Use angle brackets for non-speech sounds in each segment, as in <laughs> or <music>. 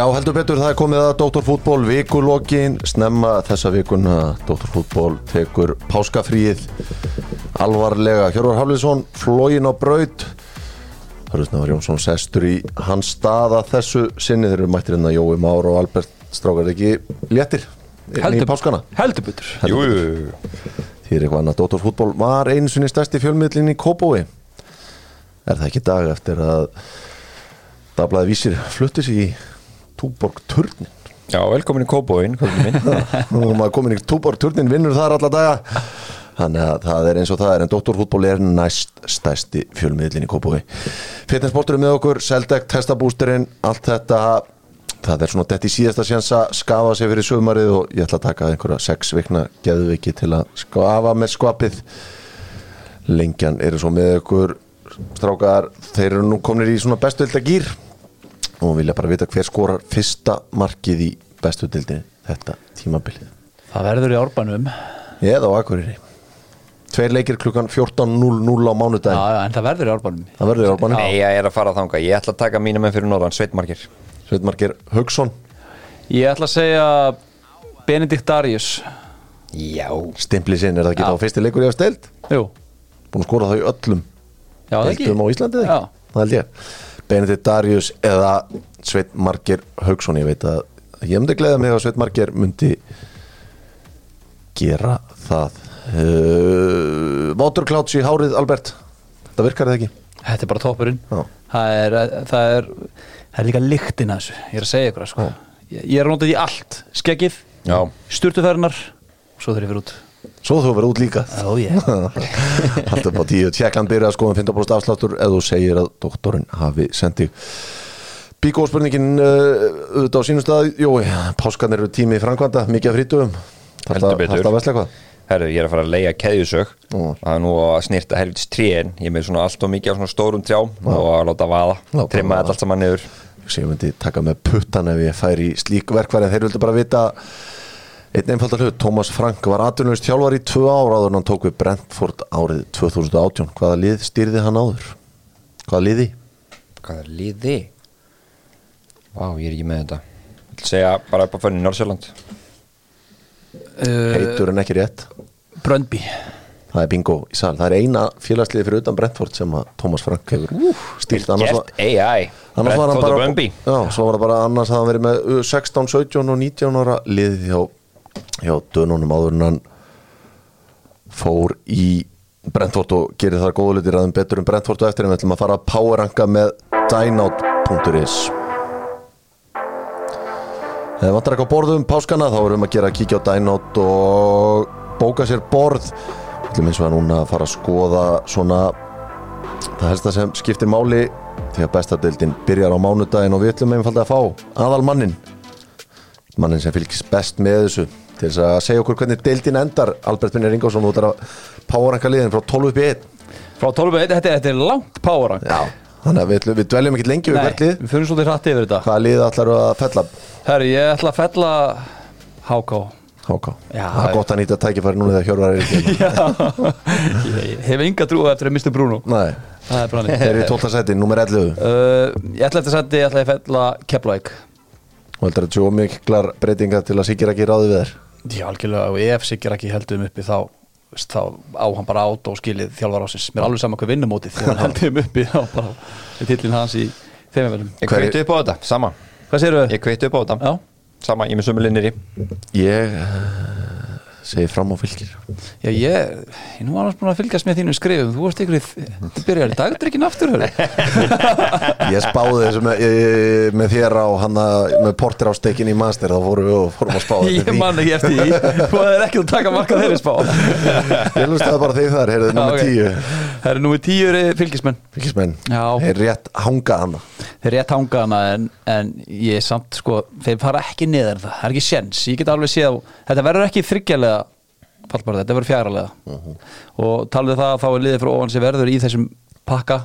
Já, heldur betur, það er komið að Dóttorfútból vikulokkin, snemma þessa vikuna. Dóttorfútból tekur páskafríið alvarlega. Hjörvar Hafliðsson, flógin á braut. Hörðusnafar Jónsson sestur í hans staða þessu sinni. Þeir eru mættir inn að Jói Már og Albert Strákar ekki léttir í páskana? heldur betur. Því er eitthvað annað, Dóttorfútból var einu sinni stærsti fjölmiðlinn í Kópói Er það ekki dag eftir að Dablaði vísir flutti sig í Túborg Turnin Já, velkomin í Kóbóin, <laughs> komin í Túborg Turnin, vinnur þar alla daga. Þannig að það er eins og það er en Dóttorfútból er næst stærsti fjölmiðlinn í Kópói Fitnessportur er með okkur, Seldek, testabústurinn allt þetta. Það er svona þetta í síðasta sjans að skafa sig fyrir sömarið og ég ætla að taka einhverja sex vikna geðviki til að skafa með skvapið. Lengjan eru svo með okkur strákar, þeir eru nú komnir í svona bestu dilda gýr og vilja bara vita hver skorar fyrsta markið í bestu dildinni þetta tímabilið. Það verður í árbænum eða á Akureyri. Tveir leikir klukkan 14.00 á já, mánudaginn. Já, en það verður í árbænum það verður í árbænum Nei, ég er að fara þanga Ég ætla að taka mínu menn fyrir norðan, Sveitmarkir Sveitmarkir Haugsson ég ætla að segja Benedikt Darius. Já. Stimpli sinn, er það ekki Já. þá fyrsti leikur ég hef steilt jú, búin að skora það í öllum já, það ekki? deildum á Íslandi eða Já. ekki? það held ég Benedikt Darius eða Sveit Marger Haugsson ég veit að ég myndi gleða mig að Sveit Marger myndi gera það. Uh, Váturkláts í hárið Albert. Það virkar það ekki? Þetta er bara toppurinn. Já. það er, það er það er líka lyktin að þessu, ég er að segja ykkur sko. ég, ég er að nota því allt skeggið, Já, sturtuferðinar svo ég fyrir út svo þú verður út líka. Ó, ég. <laughs> Allt upp á tíu, tjekklan byrja að skoða 15% afsláttur ef þú segir að doktorinn hafi sendið Bíkó spurningin uh, auðvitað á sínum stað. Jói, páskan eru tími í framkvæmda mikið af frítugum Heldur betur. Þarf það að vesla eitthvað? herru, ég er að fara að leia keðjusög. Það er nú að snirta helvitis tríin Ég með svona allt og mikið á svona stórum trjám Og að láta vaða, trimma þetta allt saman niður. Ég myndi taka með puttan ef ég færi í slík verkværi en þeir vildu bara vita einn einfaldar hlut, Tómas Frank var atvinnust þjálfar í tvö ára áður en hann tók við Brentford árið 2018 hvaða lið stýrði hann áður? hvaða liði? Hvað er liði? Vá, ég er ekki með þetta. Ég vil segja bara upp á fönni Norrsjöland uh, heitur en ekki rétt. Bröndby það er bingo í sal, það er eina félagsliði fyrir utan Brentford sem að Tómas Frank hefur stýrt. Annars var, Gert AI Brentford og bara Brøndby. Já, svo var það bara annars hafði hann verið með uh, 16, 17 og 19 ára liðið hjá, hjá dönunum áður en hann fór í Brentford og gerir það góðu litir aðeins betur um Brentford og eftir. En við ætlum að fara að powerranka með dynout.is Þegar vantar eitthvað borðum páskana þá erum við að gera að kíkja á dynout og bóka sér borð. Við ætlum eins og að núna að fara að skoða svona það helsta sem skiptir máli því að bestadeildin byrjar á mánudaginn og við ætlum einfaldi að fá aðal mannin mannin sem fylgist best með þessu til þess að segja okkur hvernig deildin endar. Albert Brynjar Ingolson út er að powerranka liðin frá 12 upp í 1 frá 12 þetta, þetta, þetta er langt Já, þannig að við, við dveljum ekki lengi við Nei, við fyrir svolítið hrætti yfir þetta. Hvaða lið ætlar að fella? Herri, ég ætla að fella HK Háká, Já, það er gott að nýta tækifæri núna þegar Hjörvar er <laughs> Já, ég hef enga trú eftir að mista Bruno. Nei, Það er eru í 12. seti, nummer 11 uh, Ég ætla eftir setja, ég ætla að fella Keflæk og heldur að tjó miklar breytingar til að Sigir ekki ráði við þér? Já, algjörlega, og ef Sigur ekki heldum uppi þá, veist, þá á hann bara át og skilið þjálfar ásins Mér er alveg saman hvað vinnumótið þegar hann <laughs> heldum uppi þá bara er tillin hans í þeimverðum Ég kveitti upp á þetta, sama. Hvað segirðu? Ég kveitti upp á þetta Já, Sama, ég með sömu linnir í. Ég uh, segi fram á fylgir. Já, ég, ég nú annars búin að fylgjast með þínum skrifum Þú varst ykkur í, þú byrjar í dagdrykkin aftur. <laughs> Ég spáði þessu með, ég, með þér á hana, með portir á stekin í master þá fórum við og fórum að spáði <laughs> Ég man ekki eftir því. Þú er ekki að taka marka þeirri spá. Ég lustaði bara þig þar, heyrðu. 10 Það eru núið tíu eru fylgismenn. Fylgismenn, er rétt hanga hana. Þeir rétt hanga hana en, en ég er samt sko Þeir fara ekki niður það, það er ekki sjens Ég get alveg séð þetta verður ekki þryggjalega Pallbarð, þetta verður fjaralega Og talið það að þá er liðið frá ofan sem verður í þessum pakka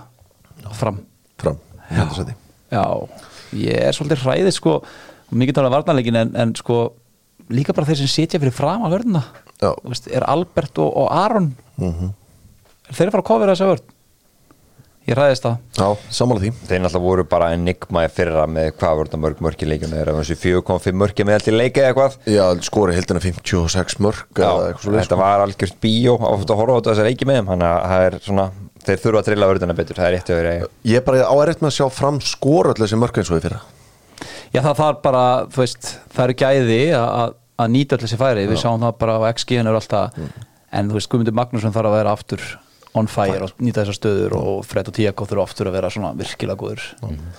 Fram. Fram, sæti Já, ég er svolítið hræðið sko Mikið talað varnarleikin en, en sko Líka bara þeir sem sitja fyrir fram að Já. Veist, Er Albert og, og Aron. Er þeir að fara að kofira þessa vörð? Ég ræðist það. Já, sammála því. Þeir náttúrulega voru bara enigma í fyrra með hvað voru þetta mörg mörg í leikjum þeir þessu 4,5 mörg með allt í leiki eða eitthvað. Já, skori hildina 56 mörg Já, eða eitthvað svo þetta var algjört bíó. Að horfa á þessar leiki með þeim. Þannig að það er svona, þeir þurfa að trilla vörðuna betur, það er rétt að vera Ég er bara á erfitt með að sjá fram skor öll þessi mörg eins og í fyrra. Já, það þarf bara, þú veist, það eru gæði að, að, að nýta öll þessi færi. Við sjáum það bara á XG-in er alltaf en þú veist, Guðmundur Magnússon þarf að vera aftur on fire og nýta þessar stöður og Fred og Tiago þurfa aftur að vera svona virkilega góður.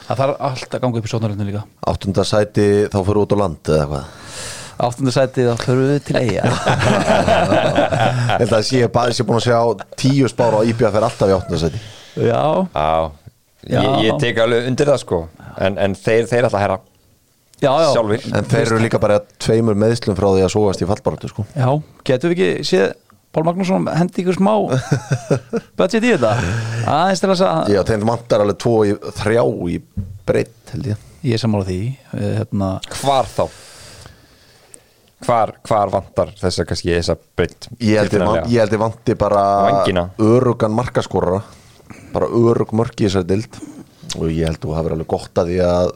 Það þarf allt að ganga upp í sóknarlöfnum líka. Áttunda sæti þá fyrir út á land eða hvað? Áttundasætið þá þurfum við til eiga <laughs> Ég held að bara, sé búin að sjá tíu spára á IBF er alltaf í áttunda sæti. Já, Já, Já. Ég, ég tek alveg undir það sko. En, en þeir, þeir alltaf herra. Já, já. Sjálfur En þeir eru líka bara tveimur meðslum frá því að sóast í fallbaratu sko. Já, getum við ekki séð Pál Magnússon hendi ykkur smá <laughs> budget í þetta. Aðeins til að sagða Já, þeim vantar alveg tvo í, þrjá í breytt held ég. Ég er sammála því eh, hérna, Hvar þá? Hvar, hvar vantar þess að kannski þessa breytt Ég held ég, vanti bara Vængina. örugan markaskorara. Bara örug mörk í þessari dild og ég held þú hafur alveg gott að því að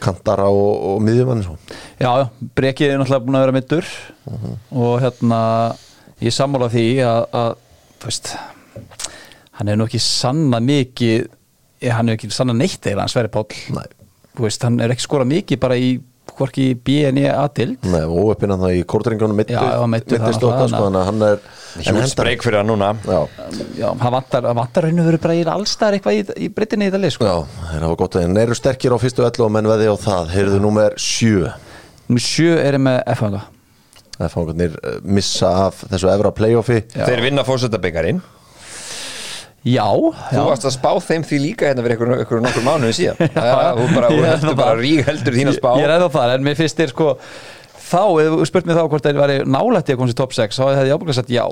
kantara og, og miðjumann svo. Já, já, Breki er náttúrulega búin að vera middur og hérna ég sammála því að, að þú veist hann hefur nú ekki sanna mikið eh, hann hefur ekki sanna neitt eða hann Sverri Páll. Nei, þú veist, hann er ekki skorað mikið bara í hvorki BNE aðild Nei og óöppina það í það þannig að hann er en Hjúl hendar- spreyk fyrir það núna. Já, Já, hann vantar, hann og veru bara í allstæðar eitthvað í, í breytinni í þetta lið sko. já, þeir hafa gott að þeir eru sterkir á fyrstu ellu og menn veði á það. Heyrðu númer sjö. Númer sjö er ég með F-fanga Það fangarnir eh, missa af þessu evra playoffi. Já. Þeir vinna fórsöldabyggarinn Já, Þú já. varst að spá þeim því líka hérna fyrir ykkur, ykkur nokkur mánuði síðan. <laughs> Já, Þú bara, heldur held bara það. rík heldur þína spá. Ég, ég ræði á það, en mér finnst þér sko þá, ef þú spurt mér þá hvort þeir væri nálætti að komast í top 6, þá hefði ég ábúinlega sagt já.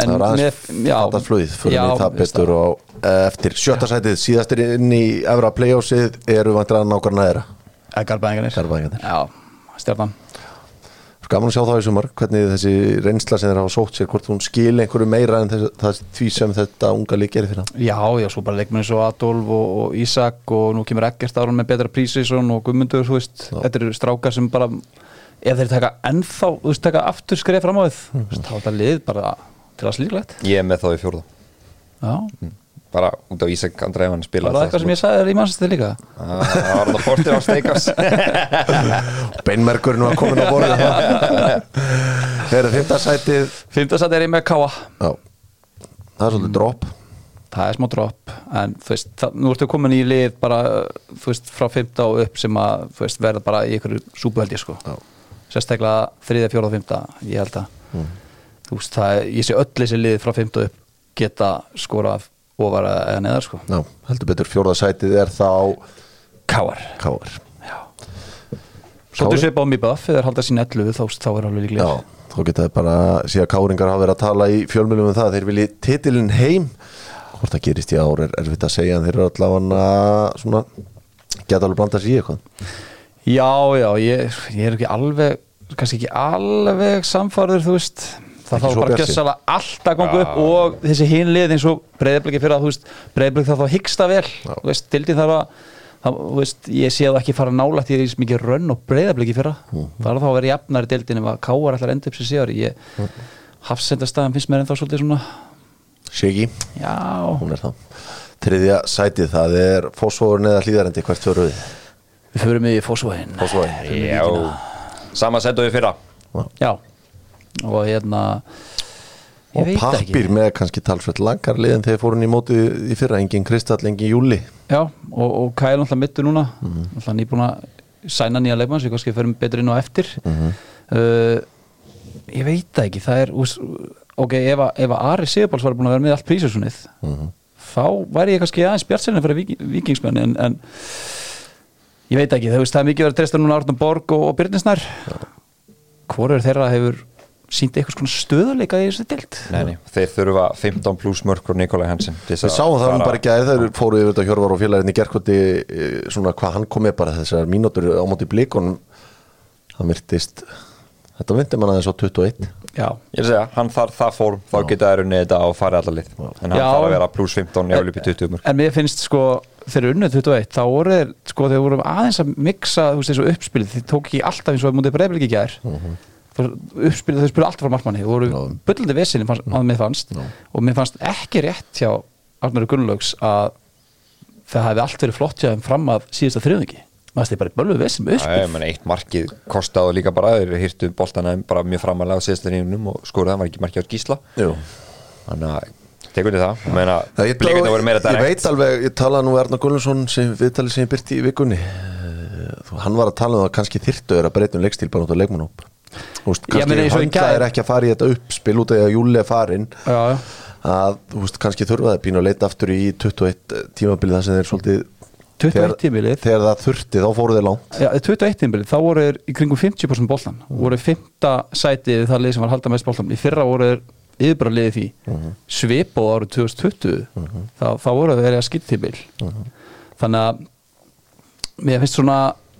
Það er aðeins flöið fyrir já, mig það betur og eh, eftir. Sjötta sætið síðastir inn í evra playoffsið eru vantir að nákvæmna næra það Garbaðingarnir Garbaðingarnir. Já, stjarnan Gaman að sjá það í sumar, hvernig þessi reynsla sem þeir hafa sótt sér, hvort hún skil einhverju meira en þess, það því sem þetta unga lík gerir fyrir hann? Já, já, svo bara leikmenni svo Adolf og, og Ísak og nú kemur Eggert árum með betra prísisson og Guðmundur, þú veist þetta eru strákar sem bara ef þeir taka ennþá, þú veist, taka aftur skref fram á þið, mm -hmm. þá er þetta lið bara til að slíklegt Ég er með þá í fjórða. Já, Bara út á Ísak Andrei hann spila var það eitthvað sem ég sagði þér í mannsætti líka? Það var það portið á Steikas <laughs> Beinmerkurinn var komin á borðið. <laughs> Þeir eru fymta sætið. Fymtasætti er ég með Káa Já, það er svolítið drop. Það er smá drop en þú veist, það, nú ertu komin í lið bara, þú veist, frá 15 og upp sem að, þú veist, verða bara í held ég sko. Já. sérstaklega þriðja, fjóra og fymta, ég held að. Þú veist, það er, ég sé öll þessi lið frá 15 upp geta skorað ofara eða neðar sko. Já, heldur betur fjórða sætið er þá Káar Káar Svolítið svipa á mig buff, eða halda sín 11 þá, þá er alveg líklega. Já, þá geta þið bara síðan Káringar hafa verið að tala í fjölmjölum um það þeir vilji titilin heim. Hvort það gerist í ár er erfitt að segja en þeir eru allavega svona geta alveg blanda sér í eitthvað. Já, já, ég, ég er ekki alveg kannski ekki alveg samfarður þú veist, það þá bara bjartsýnn. gjössalega allt að ganga Já. upp og þessi hinlið eins og breyðabliki fyrir að þú veist, breyðabliki þarf þá að hyggsta vel. Þú veist, dildin þarf að það, þú veist, ég sé það ekki fara nálægt í því mikið rönn og breyðabliki fyrra. Það er þá að vera jafnari dildin ef að káar ætlar að enda upp sér síðar. Ég hafsendastæðan finnst mér ennþá svolítið svona já, hún er það. Þriðja sætið, það er fósfóður neða hlýðarendi hvert fyrir við? Við förum í fósvæðin Fossvogi. Já, sama sett og við fyrra. Já, og hérna og það ekki. pappir með kannski talsveit langar liðin þegar fórun í móti í fyrra engin Kristall, engin Júli Já, og, og Kyle náttúrulega mittur núna. Náttúrulega nýbúin að sæna nýja leikmann sem kannski fyrir betur inn á eftir. Uh, ég veit það ekki það er, ok, ef að, ef að Ari Sigurbáls var búin að vera með allt prísarsunnið þá væri ég kannski aðeins bjartsinni fyrir viki, vikingsmenn en, en ég veit ekki, það, veist, það er mikið verið að treysta núna Árnum Borg og, og Byrninsnær hvor er þeirra hefur sínt eitthvað svona stöðuleika í þessu dild Nei, nei, þeir þurfa 15 pluss mörk frá Nikolai Hansen Við sáum það nú bara ekki að þeir fóru yfir þetta Hjörvar og félagin í gerkvöldi svona hvað hann kom með bara þessar mínútur á móti blíkon það myrtist þetta myndi mann aðeins á 21 Já, Ég er að segja, hann þarf það fórm þá geta þær unnið þetta og farið allar lið en hann Já. þarf að vera pluss 15 ef upp í 20 mörg en mér finnst sko þegar unnið 21, þá voru þeir sko þeir voru aðeins að mixa, þú veist, þessu uppspilið uppspilið, þau spilið alltaf frá markmanni og voru bullandi vesinni að mér fannst. Og mér fannst ekki rétt hjá Arnari Gunnlaugs að það hefði allt verið flott hjá þeim fram að síðasta þriðungi maður stið bara í bölvu vesin með Það uppspil er menn eitt markið kostaði líka bara þeir hirtu boltana bara mjög framalega á síðasta rínunum og skoruð það var ekki markið á gísla. Þannig að tekur þið það? Ég meina, Það, ég, blikarnir voru meira ég direkt. veit alveg, ég talaði nú Arnar Gunnarsson sem viðtalið sem ég byrti í vikunni. Eh, þú- hann var að tala um að kannski þyrftu er að breyta um leikstíl bara út á leikmannhóp Meni, kannski gær- er ekki að fara í þetta uppspil út af að Júli er farin Já, já. að veist, kannski þurfa það pínu að leita aftur í 21 tímabilið þar sem þeir svolítið 21 þegar- tímabilið? þegar það þurfti, þá fóru þeir langt. Já, 21 tímbilið, þá voru þeir í kringum 50% boltan, voru fymta sætið það lið sem var halda mest boltan í fyrra voru þeir yfirbara liðið því svip og árið 2020 þá, þá voru þeir að skipt tímbil. Þannig að mér finnst svona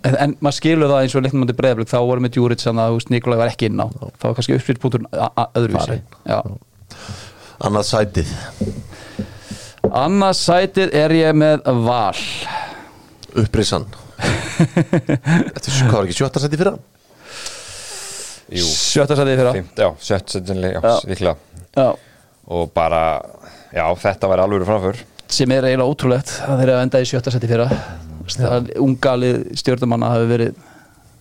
en, en maður skilur það eins og leiknum átti breyðablík þá voru með Djuric þannig að Nikolai var ekki inn á. Þá var kannski uppspilspunktur öðruvísi. Já. annað sætið, annað sætið er ég með Val. Upprisan. <laughs> Þetta er hvað var ekki sjötta sætið fyrir hann? Jú, sjötta sætið í fyrra. Fimt, já, Já. já, líklega. Já. og bara, já, þetta var alveg framför sem er eiginlega ótrúlegt að þeir að enda í sjötta seti það ungalið stjórnumanna hafi verið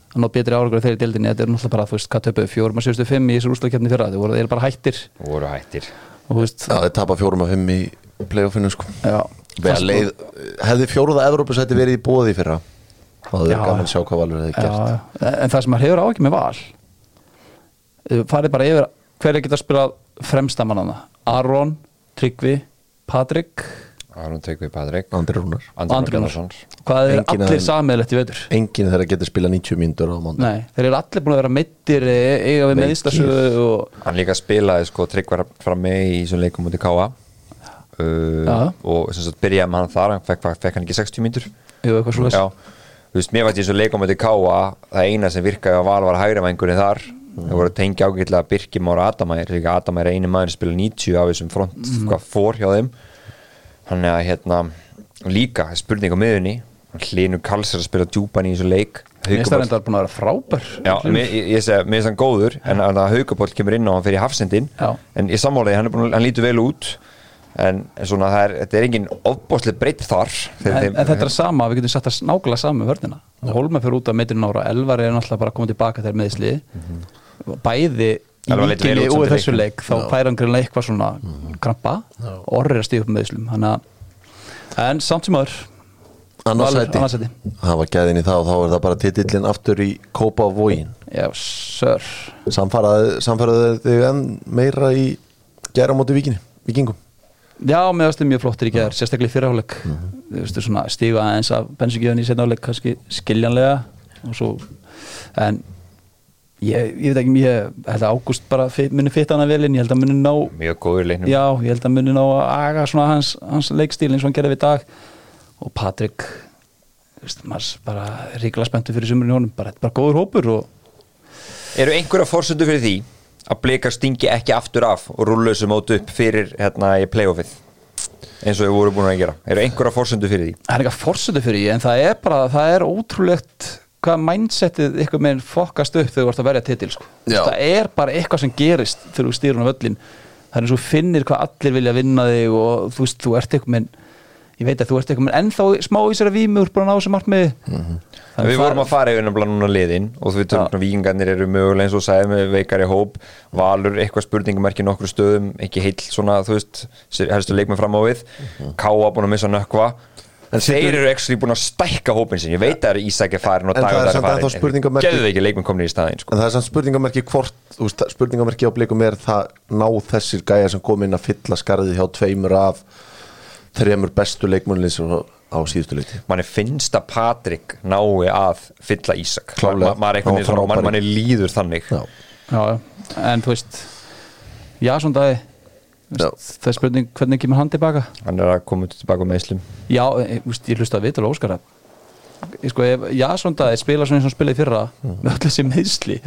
að ná betri áragur þeirri dildinni þetta er náttúrulega bara, þú veist, hvað töpuðu fjórum að sjöstu fimm í þessu úrstakefni fyrra, þeir voru þeir bara hættir. Og voru hættir. Og þú veist, Já, þeir tapa fjórum af fimm í playoffinu sko. Leið, hefði fjóruða Evrópusæti verið í bóði fyrra? Það er gaman að sjá hvað Valur hefði gert. Já. en það sem maður hefur áhyggjum með val farið bara yfir hverja geta spilað fremsta mannana Aron, Tryggvi, Patrik Aron Tryggvi Patrik. Andri Rúnar. Og Andri Gunnarsson. Hvað er Enginn af allir þeim- samiðlegt í vetur? Enginn þeirra getur spila 90 mínútur á mánu Nei, þeir eru allir búin að vera meittir eiga við Veikir. meðstasöðu og hann líka spilaði sko Tryggvar fram með í þessum leikum út í Káa uh, Já. og sem sagt byrjaði með hann þar hann fekk, fekk hann ekki 60 mínútur. Jú, eitthvað svo Já, þú veist, mér fætti eins og leikum út í Káa það eina sem virkaði að val var hægri vængunni þar. Það voru að tengja ágætlega Birkir Mára Adamæður líka Adamæður er einu maður sem spila 90 af þessum front, hvað fór hjá þeim hann er að hérna líka, spurning á miðunni Hlynur Karls er að spila djúpan í þessu leik. Mér Haukaból- er búin að vera frábær Já, mér, ég, segi, mér finnst hann góður en að Haukaból kemur inn á hann fyrir hafsendin Já. en ég sammálaði, hann, er hann lítur vel út en, svona það er, þetta er engin ofbóðslega breytt þar. En, en þetta er sama, við getum satt að nákvæmlega sama með vörnina. Holma fyrir út af meitrin ára Elvar er náttúrulega bara að koma tilbaka þegar meðsli bæði í út og í þessu leik þá fær hann greinlega eitthvað svona krampa og orður er að stíða upp með að en samt sem öður Annars Valur, sæti annað sæti. Það var gæðin í það og þá er það bara titillin aftur í Kópa sör Samfaraði, samfaraði þig enn meira í gæra móti vikinni, vikingum já, varst þið mjög flottir í gerð sérstaklega í fyrirháleik þú veistu svona stíga aðeins af bensingjöðin í setnáleik kannski skiljanlega. Og svo en ég, ég veit ekki, ég held að Ágúst bara muni fitta hana vel inn, ég held að muni ná mjög góður leiknum. Já, ég held að muni ná að aga svona hans, hans leikstíl eins og hann gerði við dag. Og Patrik veist, maður bara ríkla spenntu fyrir sumurinn í honum, bara, bara góður hópur og Eru einhverja fórsöndu fyrir því að blikar stingi ekki aftur af og rullu þessu mót upp fyrir hérna í playoffið? Eins og við vorum búin að gera. Eru einhverja fórsöndu fyrir því? Það er eitthvað forsötu fyrir því en það er bara, það er ótrúlegt hvað mindsetið eitthvað með fokast upp þegar þú ert að verja titil sko. Það er bara eitthvað sem gerist þegar þú stýrur á völlin það er eins og finnir hvað allir vilja vinna þig og þú veist, þú ert eitthvað með ég veit að þú ert eitthvað með ennþá smá í sér að vímur bara að ná sem markmiði. Mm Við vorum að fara yfir náttúrulega núna liðin og þú veitum að vikingarnir eru mögulega eins og sagði með veikari hóp. Valur eitthvað spurningamerki nokkru stöðum ekki heill svona, þú veist helstu leikmenn fram á við. Káa búin að missa nökkva En Þeir eru ekki búin að stækka hópin sin Ég veit að það eru Ísækja farin og En það er Dagur samt ennþá spurningamerki- Geðu ekki leikmenn komin í staðinn sko. En það er samt spurningamerki hvort þú veist, spurningamerki á blikum er það ná þessir gæjar sem kom inn að fylla skarðið hjá tveimur af þremur bestu leikmönlins á síðustu leiti manni finnst að Patrik nái að fylla Ísak. Klárlega. Ma- maður er líður þannig. Já, já, en þú veist já, svona dagi. Það er spurning hvernig kemur hann tilbaka? Hann er að koma tilbaka með Íslum. Já, ég, veist, ég hlusta að vitur Óskar. Að ég sko, ef Jason Dæði spila svona eins og hann spilaði í fyrra með öll þessi meðsli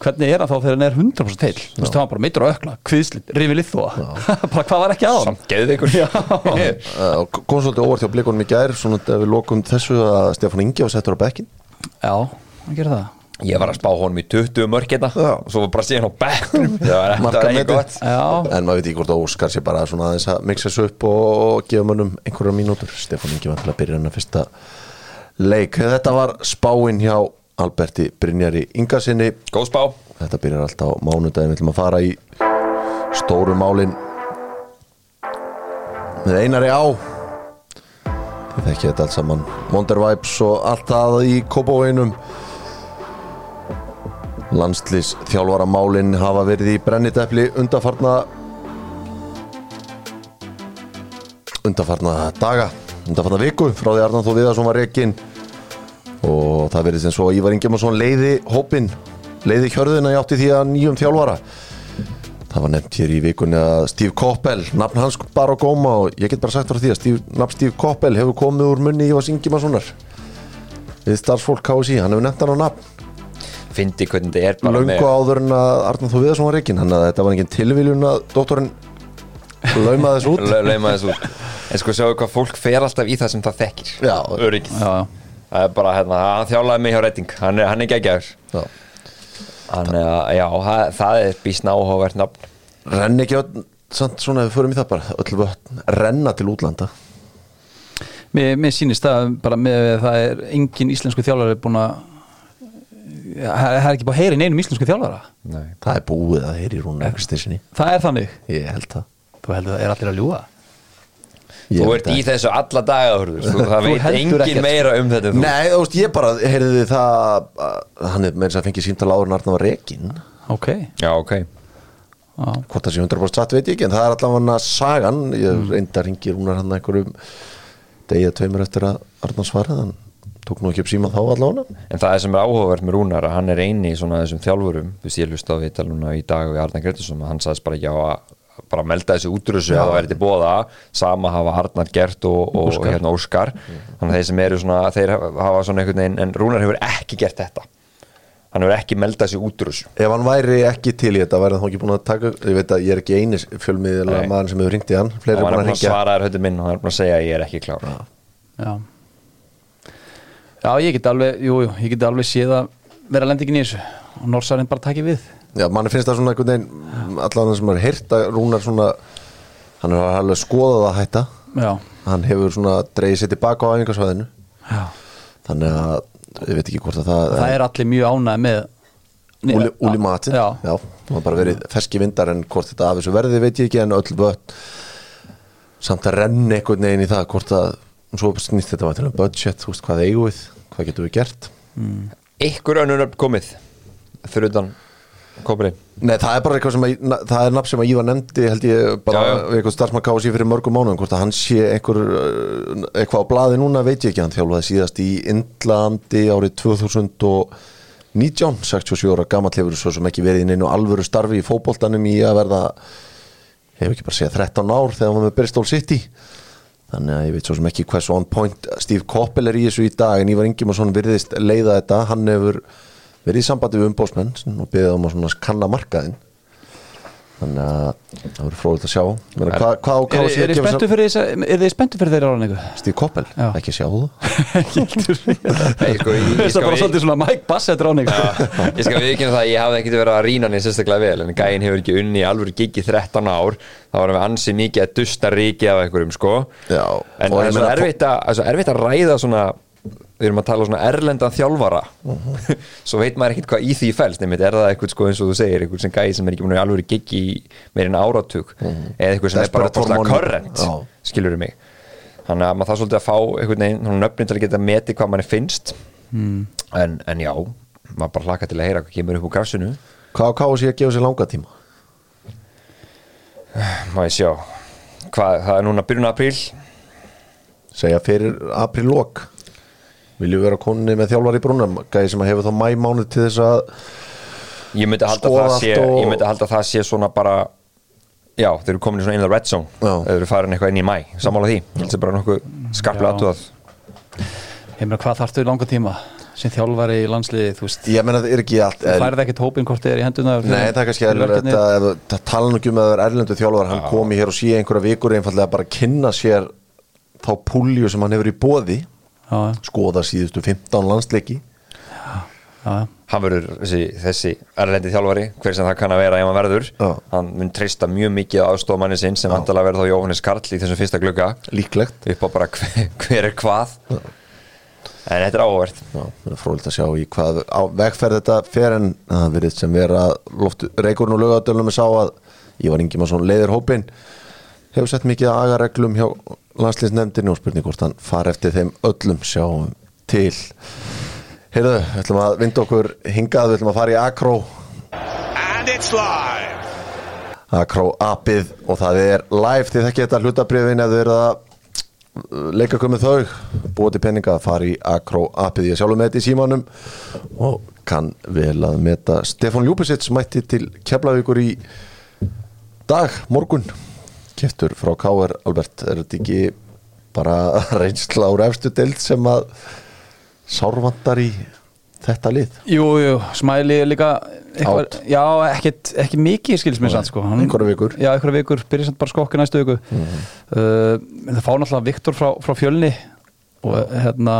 hvernig er hann þá þegar hann er 100% til þú veist, það var bara meittur á ökla, kviðslit, rifið lið <laughs> bara hvað var ekki á hann samt geðveikur Uh, kom svolítið óvart hjá blikunum í gær svona þegar við lokum þessu að Stefán Ingi var settur á bekkin já, hann gerir það ég var að spá honum í 20 mörk hérna og svo var bara síðan á bekknum. <laughs> Það var ekki gott. En maður veit ekki hvort Óskar sé bara svona aðeins að mixa þessu upp og gefa mönnum einhverja mínútur. Stefán Ingi var til að byrja hennar fyrsta leik. Þetta var spáin hjá Alberti Brynjari Ingarsinni góð spá. Þetta byrjar alltaf á mánudaginn. Við ætlum að fara í stóru málin með einari á. Þið þekki þetta allt saman. Wonder Vibes og allt það í Kópavóinum landslýs þjálfara málin hafa verið í brennidepli undarfarna undarfarna daga undarfarna viku frá því Arnan Þó Viðarsson var rekin og það verið sem svo Ívar Ingemannsson leiði hópin leiði hjörðina í átti því að nýjum þjálfara. Það var nefnt hér í vikunni að Steve Koppel nafn hans bara á góma og ég get bara sagt frá því að Steve, nafn Steve Koppel hefur komið úr munni Ívars Ingemannssonar við starfsfólk KSI, hann hefur nefnt hann á nafn fyndi hvernig þetta er bara löngu áður en að Arnar Þó Viðarsson var rekin hann að þetta var engin tilviljun að doktorinn laumaði þessu út. <laughs> Lauma þessu út. En sko sjáu hvað fólk fer alltaf í það sem það þekkir. Já. öryggið. Já, já. það er bara hérna, hann þjálaði mig hjá Redding. Hann er, hann er geggjaður. Já. hann er, já, það, það er býsna áhugavert nafn. Renn ekki öll, samt svona ef við förum í það bara öll vötn, renna til útlanda. Mér, mér sýnist það bara með að það er engin íslensku þjálfari búin að það er ekki búin að heyra í neinum íslensku þjálfara? Nei. það er búið að heyri rúna ekstinsinni það er þannig, ég held það. Þú heldur það er allir að ljúga? Ég þú ert í þessu alla daga það <laughs> veit engin ekkert. meira um þetta Nei, þú veist, ég bara heyrði það að hann er með þess að fengi símtala áður en Arnar var rekin ok, já, ok. Já, hvort það sé 100% satt veit ég ekki en það er allavega sagan. Ég Mm. reynda að ringi rúnar hann einhverjum degið tveimur eftir að Arnar svaraði hann tók nú ekki upp síma þá allavega. En það er sem er áhugavert með Rúnar að hann er eini í svona þessum þjálfurum, þú veist ég hlust á viðtaluna í dag við Arnar Gretarsson og hann sagðist bara já að bara melda þessu útrússu að það væri til bóða sama hafa Arnar gert og, og Óskar. hérna Óskar. Þannig að þeir sem eru svona, þeir hafa svona einhvern veginn en Rúnar hefur ekki gert þetta. Hann hefur ekki melda þessu. Útrússu ef hann væri ekki til í þetta væri hann þá ekki búin að taka ég veit að ég er ekki eini fjölmiðlega Nei. maður sem hefur ringt í hann fleiri og er hann búin er að búin að ringja svara þér höfðu minn og hann er búin að segja að ég er ekki klár. Já já, ég get alveg jú, jú, ég get alveg séð að vera lendingin í þessu. Og Norsarinn bara takki við. Já, manni finnst það svona einhvern veginn allan sem er heyrt að Rúnar svona hann er alveg skoðað að hætta. Já, hann hefur svona dreigið sér tilbaka á æfingarsvæðinu já. Þannig að ég veit ekki hvort að það, það er allir mjög ánægð með Úli, úli matin já, Já, það var bara verið ferski vindar en hvort þetta af þessu verði veit ég ekki en öll vött samt að renna einhvern veginn í það hvort að svo snýst þetta var til um budget þú veist hvað eigum við, hvað getum við gert? Ykkur önnur nöfn komið fyrir utan kópili Nei, það er bara eitthvað sem að, það er nafn sem að Ívar nefndi held ég bara Já, já. við eitthvað starfsmann kási fyrir mörgum mánuðum hvort að hann sé einhver uh, eitthvað á blaði núna veit ég ekki, hann þjálfaði síðast í Indlandi árið 2019 67 ára gamall hefur svo sem ekki verið inn einu alvöru starfi í fótboltanum í að verða hefur ekki bara segjað 13 ár þegar hann var með Bristol City þannig að ég veit svo sem ekki hversu on point Steve Koppel er í þessu í dag en Ívar Ingimarsson virðist leiða þetta. Hann hefur verið í sambandi við umbósmenn og beðið um að kanna markaðinn þannig að það verður fróðilegt að sjá. Meina, hvað, hvað á er, er, þið spenntu fyrir er þið spenntu fyrir þeirra áraningu Steve Koppel, Já. ekki sjá þú <laughs> Nei, sko, það er bara svolítið svona Mike Bassett ráningu ég skal viðkynna það að ég hafði ekkert verið að rýna hann sérstaklega vel en gæinn hefur ekki unni í alvöru gigi 13 ár. Þá varum við ansi mikið að dusta ríki af einhverjum sko. Já, en það það er svo erfitt að ræða svona við erum að tala svona erlendan þjálfara. <laughs> Svo veit maður ekkert hvað í því fælst nefnir er það eitthvað sko eins og þú segir eitthvað sem gæði sem er ekki að alveg gigi í meirinn áratug? Eða eitthvað sem er bara opaslega money. current Já. skilur mig. Þannig að maður þarf svolítið að fá einhvern veginn nöfnin til að geta meti hvað manni finnst. En, en já maður bara hlaka til að heyra hvað kemur upp úr grafsinu. Hvað á KFC að gefa sér langa tíma? Má ég sjá. Hvað, það er núna byrjun apríl. Segja fyrir apríl-lok viljum vera konni með þjálfar í brúnum? Gæði sem að hefur þá mæmánuð til þess að ég myndi halda Skoða það allt sé og- ég myndi halda það sé svona bara já, þeir eru komin í svona í red zone. Þeir eru farin eitthvað inn í mæ, sammála því? Held sem bara nokkuð skarplega Já. aðtúað ég meina hvað þarftu í langa tíma sem þjálfari í landsliði þú veist, ég meina það er ekki allt þú færði ekkert hópin hvort þið er í henduna Nei, það er kannski þetta, það tala nú ekki um að það er erlendu þjálfar hann komi hér og sé einhverja vikur einfallega bara að kynna sér þá púlju sem hann hefur í bóði já, skoða síðustu 15 landsleiki. Já, hann verður þessi, þessi erlendi þjálfari hver sem það kann að vera ef hann verður. Já. hann mun treysta mjög mikið aðstofmanni sinn sem vandalega verður þá Jóhannes Karl í þessum fyrsta glugga. Líklegt. Upp á bara <laughs> hver, hver er hvað. En þetta er er frólitt að sjá í hvað á vegferð þetta fer en það verið sem vera loft, reikurinn og lögadölum er sá að Ívar Ingimarsson leiðir hópin hefur sett mikið agareglum hjá landsliðsnefndinu og spurning hvort hann fari eftir þeim öllum sjáum til. Heyrðu, við ætlum að vinda okkur hingað, við ætlum að fara í Akró. And it's live. Akró appið og það er live því ef þið eru að uh, leika komið þau. Búið til peninga að fara í Akró appið ég sjálfur með þetta í símanum og kann vel að meta. Stefán Ljúpesits mætti til Keflavíkur í dag, morgun keftur frá K.R. Albert er þetta ekki bara <laughs> reynsla úr efstu deild sem að sárvandar í þetta lið Jú, jú, smæli líka eitthvað. Já, ekkit, ekki mikið skils mér sann sko einhverjar vikur. Já, einhverja vikur, byrja samt bara skokki næstu viku uh, en Það fá náttúrulega Viktor frá, frá fjölni og hérna,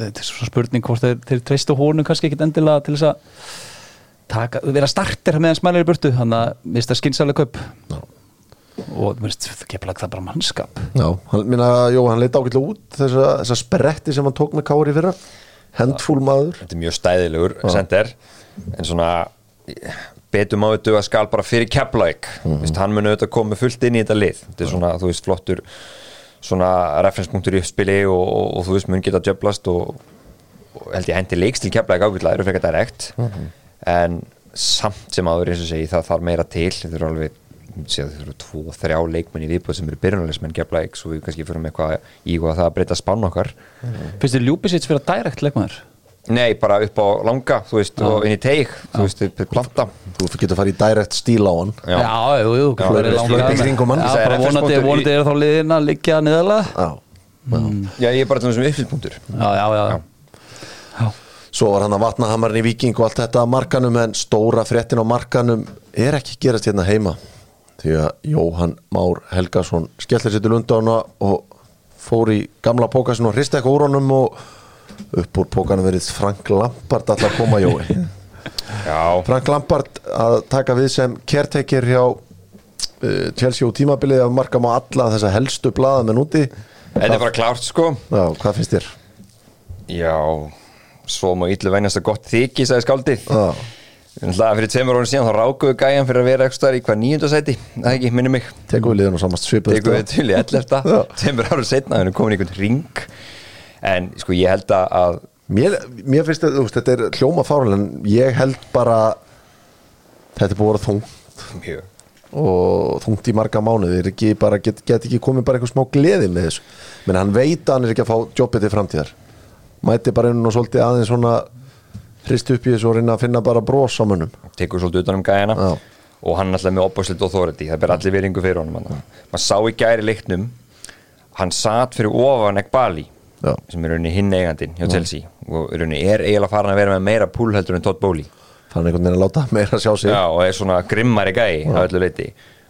þetta er svo spurning hvort þeir, þeir treystu honum kannski ekkit endilega til þess að taka, vera starter meðan smælir í burtu, þannig að mér finnst það skynsalega kaup Já. Og finnst það kemur það bara mannskap. Já, hann, minna, jó, hann leita ágætlega út þessa, þessa spretti sem hann tók með Kári fyrra. Hendfúl maður. Þetta er mjög stæðilegur sender en svona betur maður duga skal bara fyrir Keflavík. Mm -hmm. hann mun auðvitað koma fullt inn í þetta lið. Þetta er svona, þú veist, flottur svona referenspunktur í uppspili og, og, og þú veist, mun geta djöblast og, og held ég hendi leiks til Keflavík ágætlega eru frekar direkt en samt sem aður eins og segi það þarf meira til. Þetta eru alveg séu, það eru tvo, þrjá leikmenn í viðbúð sem eru byrjunarleismenn Keflavík svo við kannski fyrir með eitthvað íhuga það að breyta spann okkar. Finnst þið Ljúbisits vera direkt leikmaður? Nei, bara upp á langa, þú veist, og inn í teig, þú veist, upp í planta. þú getur að fara í direct stíl á hann. Já. Já, jú, jú, Já, hver er við langar- hlaupum í kringum hann. Já, Það er bara vonandi, í- er þá liðin að liggja niðurlega. Já, Já, ég er bara til þessum já, já, já. já. Svo var hann að vatna hamarinn í Viking og allt þetta að markanum en stóra fréttin á markanum er ekki gerast hérna heima því að Jóhann Már Helgason skellir sér til undána og fór í gamla pókasin og hristi eitthvað úr honum og upp úr pókanum verið Frank Lampard alltaf koma Jói <laughs> Frank Lampard að taka við sem caretaker hjá uh, Chelsea og tímabilið að marka má alla þessa helstu blaðamenn úti þetta er bara klárt, sko. Já, hvað finnst þér? Já, svo má yllu venjast að gott þykji, sagði skáldið. Já, Náttúrulega fyrir tveimur árun síðan þá rákuðu gæjan fyrir að vera ekki staðar í hvað nýjundasæti, það ekki, minni mig. tekum við liðan og samast svipuð Tekum við til í 11. <laughs> Já. Tveimur árun setna, hann er komin einhvern ring. En, sko, ég held að- að, Mér, mér finnst þetta, þetta er hljóma fárlega en ég held bara þetta er búið að vera þungt mjög, og þungt í marga mánuði er ekki bara, get, get ekki komið bara eitthvað smá gleði með þessu, menn hann veit að hann er ekki að fá jobbið til framtíðar mæti bara inn og svolítið aðeins svona hrist upp í þessu og reyna að finna bara bros á mönnum. Tekur svolítið utan um gæjana. Já. og hann alltaf með opbúrslit og þóriti það ber allir veringu fyrir honum hann. maður sá í gæri leiknum hann satt fyrir ofan Ekbali Já. sem er rauninni hinn eigandinn hjá Chelsea. Og rauninni er eiginlega farin að vera með meira púl heldur en Todd Bowley. Þannig einhvern veginn að láta meira sjá sig. Já, og er svona grimmari gæi á öllu leiti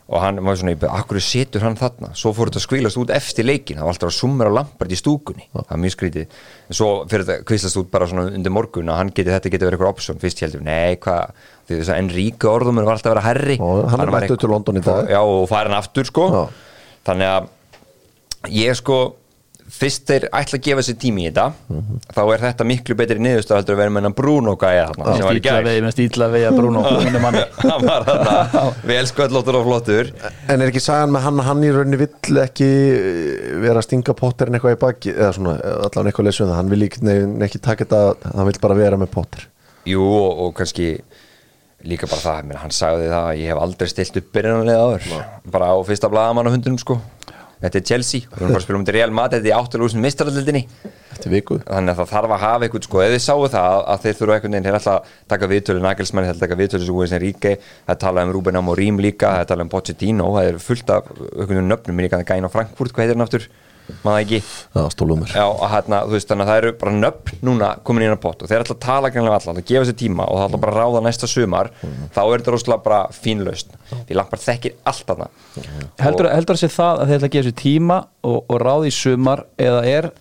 og hann var svona, akkur setur hann þarna? Svo fór þetta að skvílast út eftir leikin það var alltaf að sumra lampart í stúkunni. Það var mjög skrítið, en svo fyrir þetta kvíslast út bara svona undir morgun að hann geti, þetta geti verið eitthvað option, fyrst heldur, nei, hvað? Því þess að Enríku orðumur var alltaf að vera herri Já, hann er var mættur til London í dag. já, og farin aftur, sko. Já. þannig að ég sko fyrst þeir ætla að gefa sér tími í þetta Mhm. þá er þetta miklu betri niðurstað heldur að vera með hennan Bruno gæja með stíla vegi að Bruno <laughs> <laughs> hann var þarna vel sköllóttur og flottur. En er ekki sagan með hann að hann í rauninni vill ekki eh, vera að stinga potterinn eitthvað í baki eða svona, allan eitthvað lesum það. Hann vil ekki, nei, ekki taka þetta hann vil bara vera með potter. Jú og, og kannski líka bara það, menn, hann sagði það að ég hef aldrei stilt upp byrjunarlega áður. Bara á fyrsta blaðamann á hundunum sko þetta er Chelsea, við erum bara að spila um þetta Real Madrid þetta er áttalúsin viku þannig að það þarf að hafa eitthvað sko, ef þið sáu það að þeir þurfa veginn þeir ætla að taka viðtölu Nagelsmann, þeir ætla að taka viðtölu sem Guðins Enrique, það tala um Ruben Amorim líka það tala um Pochettino, það er fullt af veginn nöfnum, minn ekki að gæna Frankfurt, hvað heitir hann aftur? Maður ekki? Já, stólumur Já, og hérna, þú veist, þannig að það eru bara nöfn núna komin inn á pott og þeir ætla að tala greinlega allan, það gefa sér tíma og það ætla bara að ráða næsta sumar, þá er þetta rosalega bara fínlaust, því langt bara þekkir allt þarna. Heldur, heldur að sé það að þeir ætla að gefa sér tíma og, og ráði í sumar eða er,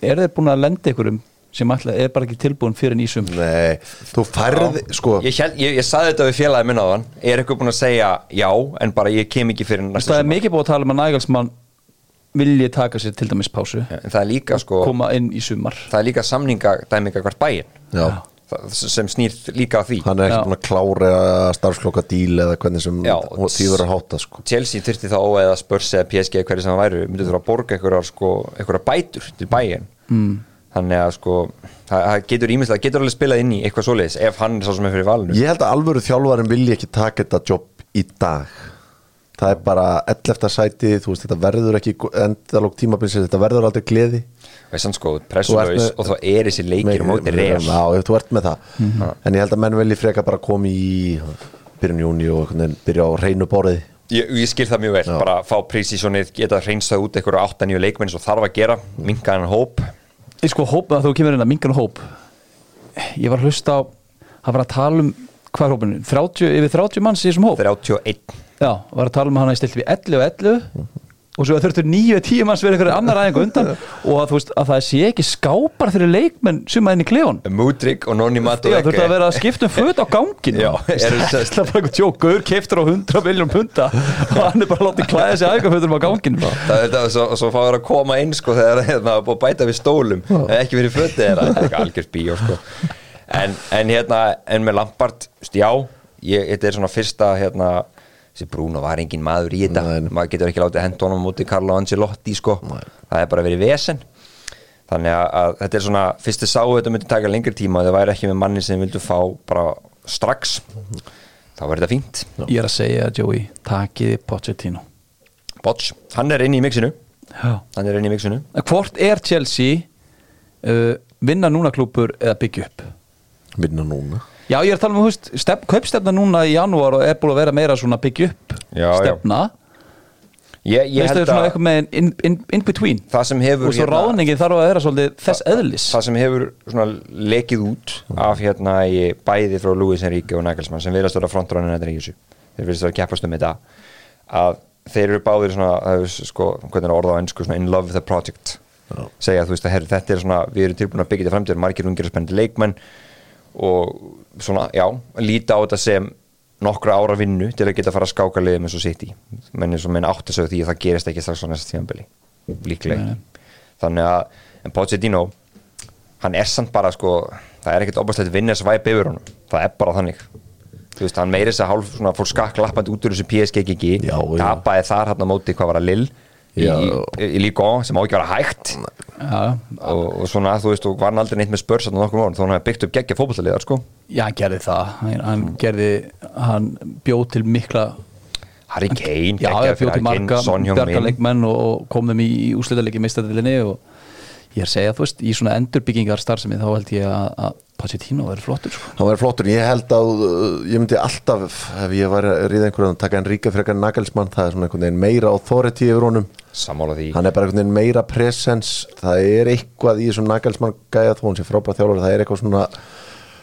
er þeir búin að lenda ykkurum sem ætla, er bara ekki tilbúin fyrir sumar? Nei, þú færði, sko Ég, held, ég, ég saði þetta við félagi minn á þann er eitthvað búin að segja já, en bara ég kem ekki fyrir næsta það er mikið búið að tala um að Nægalsmann vilji taka sér til dæmis pásu. En það er líka sko, koma inn í sumar. það er líka samninga dæminga hvert bæinn. Já, sem snýr líka að því. Hann er ekki búin að klára starfsklokka díl eða hvernig sem verður að háta sko. Chelsea þyrfti þá eða Spurs eða PSG hverju sem það væru, myndu þurfa að borga einhverjar sko, bætur til bæinn. Mm. þannig að sko það, það getur ímislega, það getur alveg spilað inn í eitthvað svoleiðis ef hann er sá sem er fyrir valinu. Ég held að alvöru þjálfarin vilji ekki taka þetta jobb í dag Það er bara 11. sæti, þú veist, þetta verður ekki endalók tímabilsins, þetta verður aldrei gleði. Hann sko, með- og þá er þessi leikir á móti real. Já, ef þú ert með það. En ég held að menn vilji freka bara koma í byrjun júni og byrja á reynu borði. Ég, ég skil það mjög vel, Já. bara fá prísísonið geta hreinsað út einhverju 8-9 leikmenn svo þarf að gera, minka hann hóp. Ég sko hóp, þú kemur inn að mingan hóp. Ég var að hlusta á hann var að tala um hvað er hópinu 30, yfir 30 manns í þessum hóp? 31 já, var að tala um að hann að stilt við 11 og 11 og svo þurftur 9-10 manns verið einhverju annar aðeins undan <laughs> og að, veist, að það sé ekki skápar fyrir leikmenn suma inn í klefun Mudrik og Nonni Mato Já, þurftu að vera að skipta um <laughs> föt á gangin það er bara eitthvað tjók Gaur keiftur á 100 miljón punta <laughs> og hann er bara látið klæða sig aðeigafötum á gangin Það er þetta, svo, svo fáður að koma inn sko þegar það er búið að bæta við stólum. Ekki verið fötið þetta er eitthvað já þessi Bruno var engin maður í þetta. Nei, nei. maður getur ekki látið hend honum mútið Carlo Ancelotti sko, það er bara verið vesen. Þannig að, að þetta er svona fyrst þið sáu þetta myndi taka lengri tíma þau væri ekki með manni sem vildu fá bara strax þá var þetta fínt. Ég er að segja Joey, takiði Pochettino. Bots, hann er inn í mixinu. Já. Hann er inn í mixinu. Hvort er Chelsea uh, vinna núna klúpur eða byggja upp? Vinna núna Já, ég er að tala um, þú veist, stef, kaupstefna núna í janúar og er búin að vera meira svona byggja upp Já, já. stefna. Ég, ég Veistu, held svona að eitthvað með in, in, in between. Það sem hefur og svo ráðningin þarf að vera svolítið þess eðlis. það sem hefur svona lekið út af hérna í bæði frá Luis Enrique og Nagelsmann sem vilja stóra frontránin þetta í þessu. Þeir vilja stóra keppast um þetta. Að þeir eru báðir svona það er, sko, hvernig er orða á ennsku svona in love with the project. Segja þú veist að herri, þetta er svona við erum tilbúin að byggja þetta framtíður margir ungir og spennandi leikmenn og svona já líta á þetta sem nokkra ára vinnu til að geta að fara að skáka liðum eins og sitt í menn eins og menn átti sig á því að það gerist ekki strax á næsta tímanbili líklega. Þannig að en Pochettino hann er samt bara sko það er ekkert opastlegt vinnir svæp yfir honum. Það er bara þannig. Þú veist hann meiri þess að hálf svona fór skakk lappandi út úr þessu PSG ekki Já, já. tapaði þar hann á móti hvað var að Lill í, í, Ligue 1 sem á ekki að vera hægt. Já, og, og svona þú veist og var hann aldrei neitt með spörs þannig þó hann byggt upp geggja fótballaliðar sko. Já, hann gerði það. Hann, hann gerði, hann bjóð til mikla Harry Kane, já, geggjaður ég bjóð til marga bjargarleikmenn og, og kom þeim í, úslitaðleiki meistadilinni og ég er að segja, þú veist, í svona endurbyggingar starfsemi þá held ég að, að Pochettino verður flottur sko. Það verður flottur, ég held að uh, ég myndi alltaf, ef ég var að ríða einhverjum að taka en ríka frekar Nagelsmann. Það er svona einhvern veginn meira authority yfir honum. Sammála því. Hann er bara einhvern veginn meira presence. Það er eitthvað í þessum Nagelsmann gæja þó hann sé frábæð þjálfur, það er eitthvað svona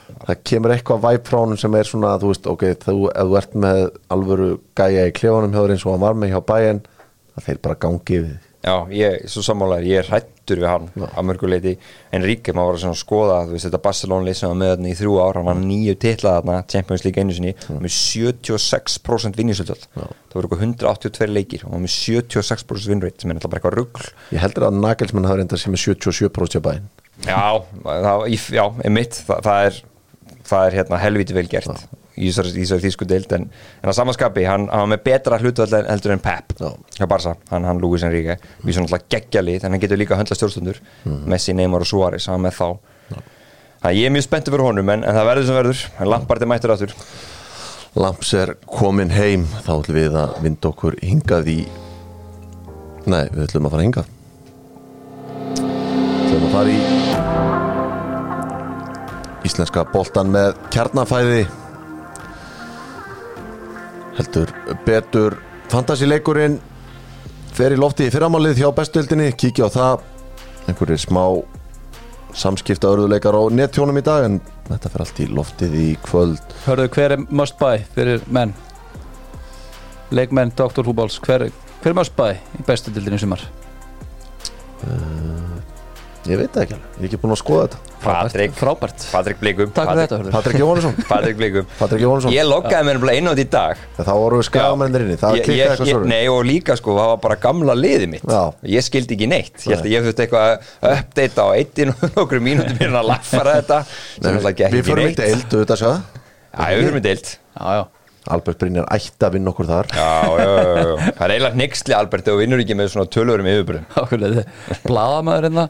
það kemur eitthvað væp frá honum sem er svona, þú veist, ok, þú, ef þú ert með alvöru gæja í klefanum hjá þér eins og hann var með hjá bæinn það Já, ég, svo sammálaður, ég er hrættur við hann að mörguleiti, en Ríkir maður var að skoða, þú veist, þetta Barcelona sem var með þarna í þrjú ár, hann var nýju titla þarna Champions League einu sinni, með 76% vinnisöldöld, það voru eitthvað 182 leikir, og hann var með 76% vinnreit sem er náttúrulega bara eitthvað rugl. Ég heldur að Nagelsmann hafa reynda sem er 77% hjá bæinn Já, það, já, einmitt það, það er, það er hérna helviti vel gert. Þessari í þessari þýsku deild en, en að samanskapi, hann, hann var með betra hlutvöld heldur en Pep Já. hjá Barca, hann, hann Luis Enrique. Við svona alltaf geggjali, þannig hann getur líka að höndla stjórnstundur Messi, Neymar og Suárez hann með þá. Það ég er mjög spenntur fyrir honum en, en það verður sem verður, en Lampard er mættur áttur Lamps er komin heim þá ætlum við að vinda okkur hingað í nei, við ætlum að fara hingað. Við ætlum að fara í íslenska boltan með kjarnafæði heldur betur fantasileikurinn fer í lofti í fyrramálið hjá bestuildinni, kíkja á það einhverjir smá samskipta örðuleikar á nettjónum í dag en þetta fer allt í loftið í kvöld Hörðu, hver er must buy fyrir menn? Leikmenn, Dr. Húbáls hver, hver er must buy í bestu dildinni sumar? Ég veit það ekki alveg, ég er ekki búin að skoða þetta. Patrik, Frábært. Patrik Blikum. Takk fyrir þetta, Patrik Jóhannesson. <laughs> Patrik Blikum. Patrik Jóhannesson, Ég loggaði mér nefnilega inn á þetta í dag. Þá voru við skagamennir inni. Það klikkaði eitthvað ég- svo Nei og líka sko, það var bara gamla liðið mitt. Já. Ég skildi ekki neitt. Ég held að ég þurfti eitthvað að uppdata á eittin og <laughs> nokkru mínútur mér að laffara þetta. Við ekki förum í neitt deild, auðvitað sjá Já, við deild. Já, já Albert Brynjar ætti að vinna okkur þar. Já, já, já, já. Það er eiginlega hnyggsli Albert og vinnur ekki með svona tölvurum yfirbyrðum. Ákveðlega, Blaðamaður hérna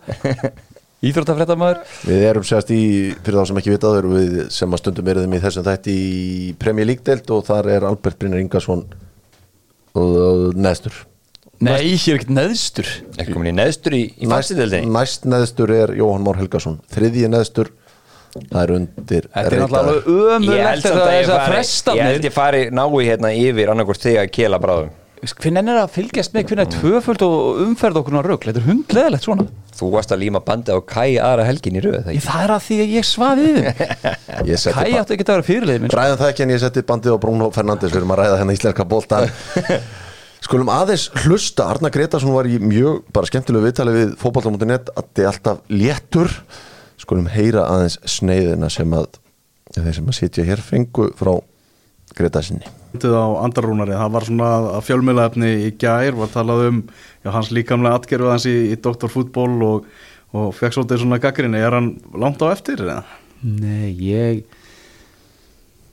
Íþróttafréttamaður. Við erum sérst í, fyrir þá sem ekki vita það erum við sem að stundum eruðum í þessum þætti í Premier League deild og þar er Albert Brynjar Ingarsson og neðstur. Nei, hér er ekkert neðstur. Ekki komin í neðstur í, í næst, næst neðstur er Jóhann Már Helgason þriðji neðstur það er undir Þetta er náttúrulega samt að ég þess að fari Ég held ég fari nái hérna yfir annarkvort þig að kela bráðum Hvernig er að fylgjast með hvernig er tvöföld og umferð okkur rögl Þetta er hundleðilegt svona. Þú varst að líma bandið á Kai aðra helgin í röð Ég, Það er að því að ég <laughs> Kai ba- átti ekki að vera fyrirlið minn Ræðum það ekki en ég setti bandið á Bruno Fernandes. Við erum að ræða hennar íslenska bolta. <laughs> Skulum aðeins hlusta. Arna Gretarsson var í mjög bara skemmtilegu viðtali við fótbolta.net að þið er alltaf léttur Skulum heyra aðeins sneiðina sem að þeir sem að sitja hér fengu frá á andarrúnari, það var svona að fjölmiðlaefni í gær, var talað um já, hans líkamlega atgerfu hans í, í doktorfútból og, og fekk svolítið svona gaggrinni, er hann langt á eftir? Eða? Nei, ég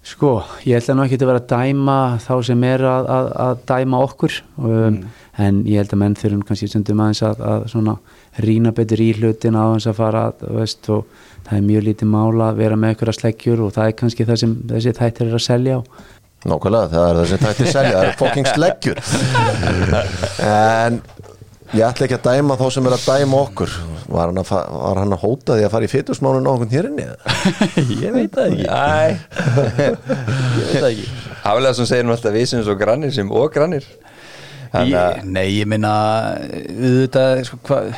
sko, ég ætla nú ekki að vera að dæma þá sem er að, að, að dæma okkur. Um, en ég held að menn þurfum kannski stundum aðeins að, að svona rýna betur í hlutin á þess að fara veist, og það er mjög lítið mála að vera með ykkur að sleggjur og það er kannski það sem þessi þættir er að selja á. Nákvæmlega, það er það sem tætti selja, það er fucking sleggjur. <laughs> En ég ætla ekki að dæma þá sem er að dæma okkur. Var hann að, var hann að hóta því að fara í fytusmánun á okkur hér inni? <laughs> Ég veit það ekki. Æ, <laughs> Ég veit það ekki. Haflega sem segir nú alltaf við sem svo grannir sem og grannir. Þannig að ég, Nei, ég minna auðvitað, sko, hvað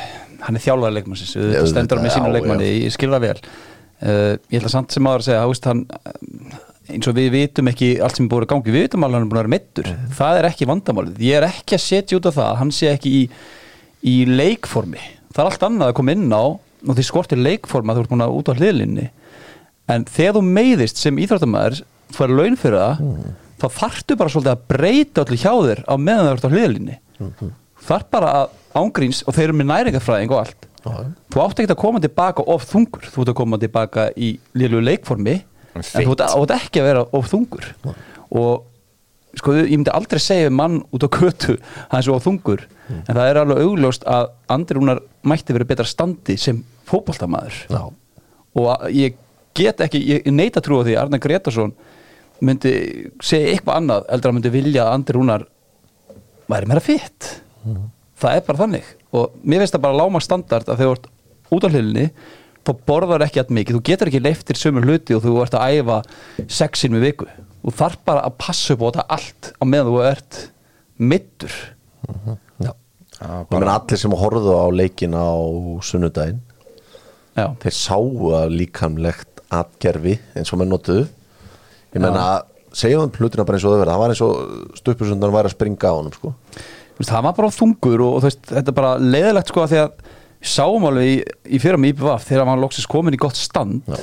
hann er þjálfæður leikmannsins, auðvitað stendur hann með já, leikmanni, ég skil það vel. Uh, ég ætla samt sem áður að segja veist, hann, eins og við vitum ekki allt sem er búið að gangi, við vitum alveg að hann er búin að vera mittur það er ekki vandamálið, ég er ekki að setja út af það, að hann sé ekki í, í leikformi, það er allt annað að koma inn á og því skortir leikforma þú ert búin að út á hliðlinni. En þegar þú meiðist sem íþróttamæður þú er laun fyrir það þá þarftu bara svolítið að breyta öllu hjá þér á meðan þú ert á hliðlinni. Þú þarf bara að ángríns og þeir eru með næringafræðing og allt. Þú átt ekki að koma tilbaka of þungur. Þú ert að koma tilbaka í liðlu leikformi en Fit. þú ert- ekki að vera of þungur. Og sko ég myndi aldrei segja mann út á kötu hann er svo of þungur. En það er alveg augljóst að Andri Rúnar mætti verið betra standi sem fótboltamaður. Já. og ég get ekki, ég, neita trú á því Arnar Gretarsson myndi segja eitthvað annað eldur að myndi vilja að Andri Rúnar væri meira fitt það er bara þannig. Og mér finnst það bara láma standard að þegar þú ert út á hlilinni þá borðar ekki að mikið, þú getur ekki leiftir sömur hluti og þú ert að æfa sexin við viku. Og þarf bara að passa upp á þetta allt á meðan þú ert middur Já. Ég meina allir sem horfðu á leikin á sunnudaginn já, þeir sáu að líkamlegt atgerfi eins og með notuðu. Ég meina, segjum hlutina bara eins og þau verða. Það var eins og stuppusundan var að springa á honum sko. Þú veist, það var bara þungur og, og þú veist, þetta er bara leiðilegt sko að því að sáum alveg í, í fyrir með IPVF þegar hann var loksins komin í gott stand. Já.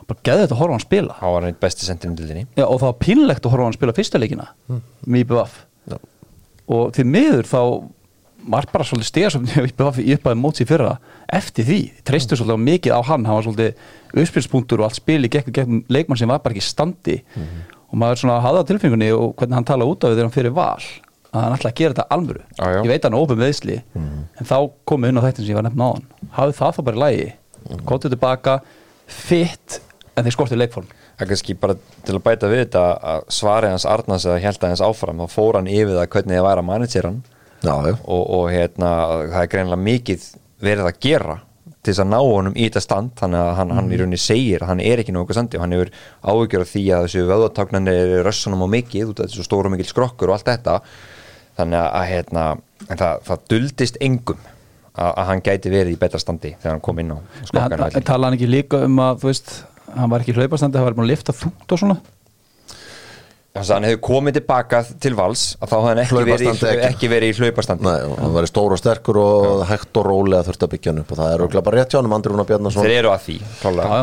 það bara geði þetta að horfa á hann spila. Hann var einn besti sendirinn til þinni Já, og það var pínlegt að horfa á hann spila fyrsta leikina með IPVF Já. og því miður þá var bara svolítið stiga sem IPVF í uppæði móts í fyrra eftir því, treystu svolítið á mikið á hann. Hann var svolítið uppspilspunktur og allt spili gegn, gegn leikmann sem var bara ekki í standi. Og maður svona hafði á tilfengunni og hvernig hann tala út af þegar hann fyrir val að hann ætla að gera þetta almöru já. ég veit hann er ópen meðsli en þá komið inn á þættin sem ég var nefn á hann hafði það þá bara í lagi. Mm. komið tilbaka, fitt en þeir skortið leikform. Það er kannski bara til að bæta við þetta að svarið hans Arnars eða held aðeins áfram þá fór hann yfir það hvernig þið væri að manager hann. Og, og hérna það er greinlega mikið verið að gera til þess að ná honum í þetta stand þannig að hann, hann í rauninni segir að hann er ekki nokkuð standi og hann hefur áhyggjur af því að þessu vöðvatáknarnir eru rössunum á mikið út af þessu stóru mikil skrokkur og allt þetta þannig að hérna, en það, það duldist engum að, að hann gæti verið í betra standi þegar hann kom inn á hann- hann Tala hann ekki líka um að, þú veist hann var ekki í hlaupastandi, hann var búin að lifta þungt og svona? Þannig að hann hefur komið tilbaka til vals að þá hafði hann ekki verið, í, ekki. ekki verið í hlaupastandi. Nei, og hann var stór og sterkur og hægt og rólega þurfti að byggja hann upp og það er auðvitað bara rétt hjá hann Andri Rúnar Bjarnason. Þeir eru að því, Já, klálega.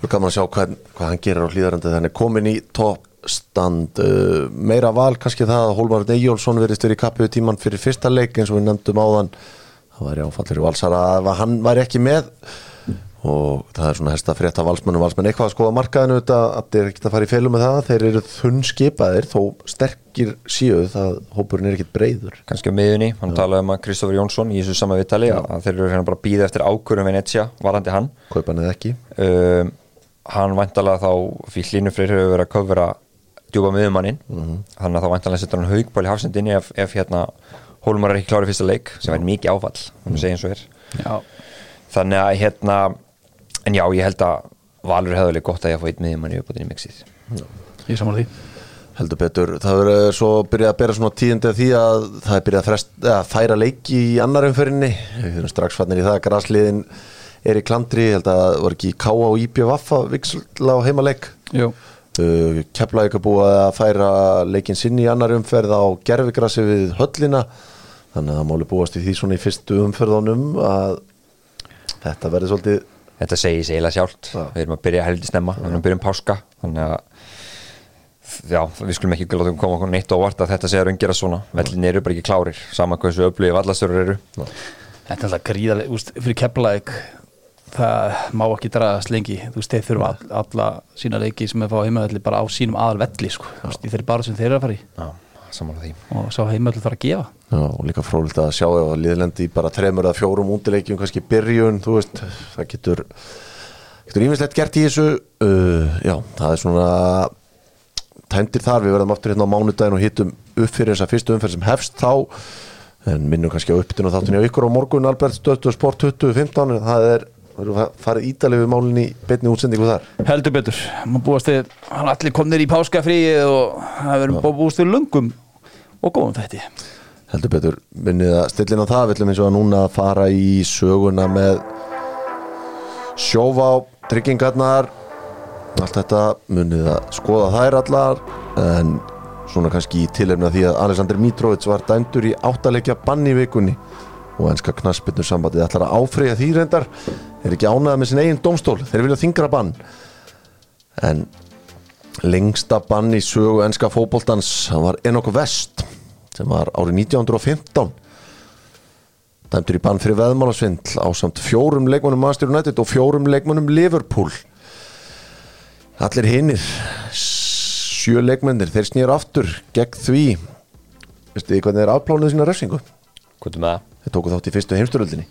Þú kannan að sjá hvað, hvað hann gerir á hlýðarandi þannig komin í toppstand uh, meira val kannski það að Hólmar Eyjólfsson verðist verið í kappiðu tíman fyrir fyrsta leik eins og við nefndum áðan. Það væri áfallir valsara að hann væri ekki með. Og það er svona helst að frétta valsmennu valsmenn eitthvað að skoða markaðinu þetta að er ekkert að fara í felum með það. Þeir eru þunn skipaðir þó sterkir síu það hópurinn er ekkert breyður kannski á miðunni, hann talaði um að Kristoffer Jónsson í þessu sama viðtali að að þeir eru hérna bara að býða eftir ákvörum Venetia, varandi hann. Kaupan eða ekki. Um, hann væntalega þá fyrir Línufreyr hefur verið að kofra djúpa miðumannin þannig að þá væntalega setur hann haugbál í hafsendinni ef, ef hérna Hólmar er ekki klárið fyrsta leik sem væri mikið áfall, hann segja eins og er. Já, þannig að hérna en já, ég held að Valur hefði alveg gott að ég að fá einn miðjumann í uppbútinni mixið. Ég saman því. Heldur betur, það verður svo byrjað að bera svona tíðindi af því að það er byrjað að, frest, að færa leiki í annar umferinni við erum strax fannir í það að grasliðin er í klandri, ég held að það var ekki K.A. og IPVF að viksla á heimaleik Jú, uh, Keflavík er búið að færa leikin sinn í annar umferð á gerfigrassi við höllina. Þannig að það máli búast í því svona í fyrstu umferðunum að þetta verður svolítið þetta segir sig eiginlega sjálft. Já. við erum að byrja heldur snemma, við erum að byrja um páska þannig að já, við skulum ekki láta um koma okkur neitt óvart að þetta segja raungera svona, vellin eru bara ekki klárir sama hversu öflugið vallastöru eru. Þetta er alltaf gríðarlega, fyrir Keflavík það má ekki draðast lengi. Þú veist, þeir þurfa all, alla sína leiki sem er fá heimaðalli bara á sínum aðal velli sko. Í þeirri bara sem þeir eru að fara í. Já, og sá heimaðalli þarf að gefa. Já, og líka frólikt að sjá ef að liðlendi bara þremur eða fjórum útileikjum kannski byrjun, þú veist það getur getur ímislegt gert í þessu. Uh, já, það er svona tæmdir þar, við verðum aftur hérna á mánudaginn og hittum upp fyrir þessa fyrstu umferð sem hefst þá. En minnum kannski á uppbytun og þáttunni á ykkur á morgun Albert Stöttu Sport 2015 en það er, það eru farið ítalið við málinn í beinni útsendingu þar? Heldur betur, maður búast við hann allir komnir í páskafríi og það verður búast við lungum og góðum þetta heldur betur. Minnið að stillin á það. Við ætlum eins og að núna að fara í söguna með sjófá tryggingarnar. Allt þetta munið að skoða þær allar en svona kannski í tilefna því að Alexander Mitrovic var dæmdur í áttalegja banni vikunni og enska knaspinu sambandið ætlar að áfreyja því reyndar. Er ekki ánæða með sin eigin domstól þeir vilja þingra bann. En lengsta bann í sögu enska fótboltans hann var Enoch West sem var árið 1915 dæmdur í bann fyrir veðmálasvindl á samt fjórum leikmönnum Master United og fjórum leikmönnum Liverpool. Allir hinnir sjö leikmennir, þeir snýr aftur gegn því. Veistu því hvernig þeir afplánuðu sína refsingu? Er með það? Þeir tóku þátt í fyrstu heimsturöldinni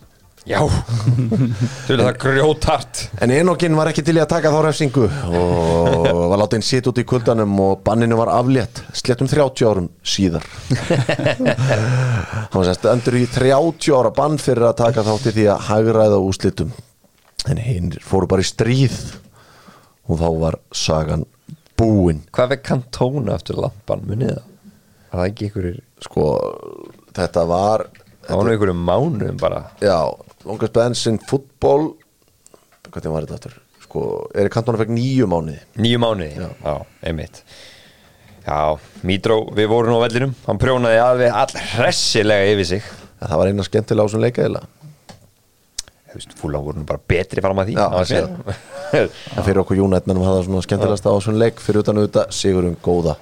Já, <laughs> veit það grjótart en Enokinn var ekki til í að taka þá refsingu og var látið inn sitt út í kuldanum og banninu var aflétt slettum 30 árum síðar. <laughs> Hann var sérst endur í 30 ára bann fyrir að taka þátt í því að hagraða úslitum en hinn fóru bara í stríð og þá var sagan búin. Hvað vekk kantóna eftir lampan, munið það? Það ekki ykkur sko þetta var Nú ykkur mánuðum bara. Já, longest bands in football hvernig var þetta aftur? Sko, Erik Cantona fekk nýju mánuði. Nýju mánuði, já, einmitt. Já, Mítró, við vorum á vellinum. Hann prjónaði alveg all hressilega yfir sig. Ja, það var eina skemmtilega á þessum leika eiginlega. Þú veist, fúla voru nú bara betri fram að því. Já, að en fyrir okkur United mennum það svona skemmtilegast á þessum leik. Fyrir utan auðvitað Sigurum góða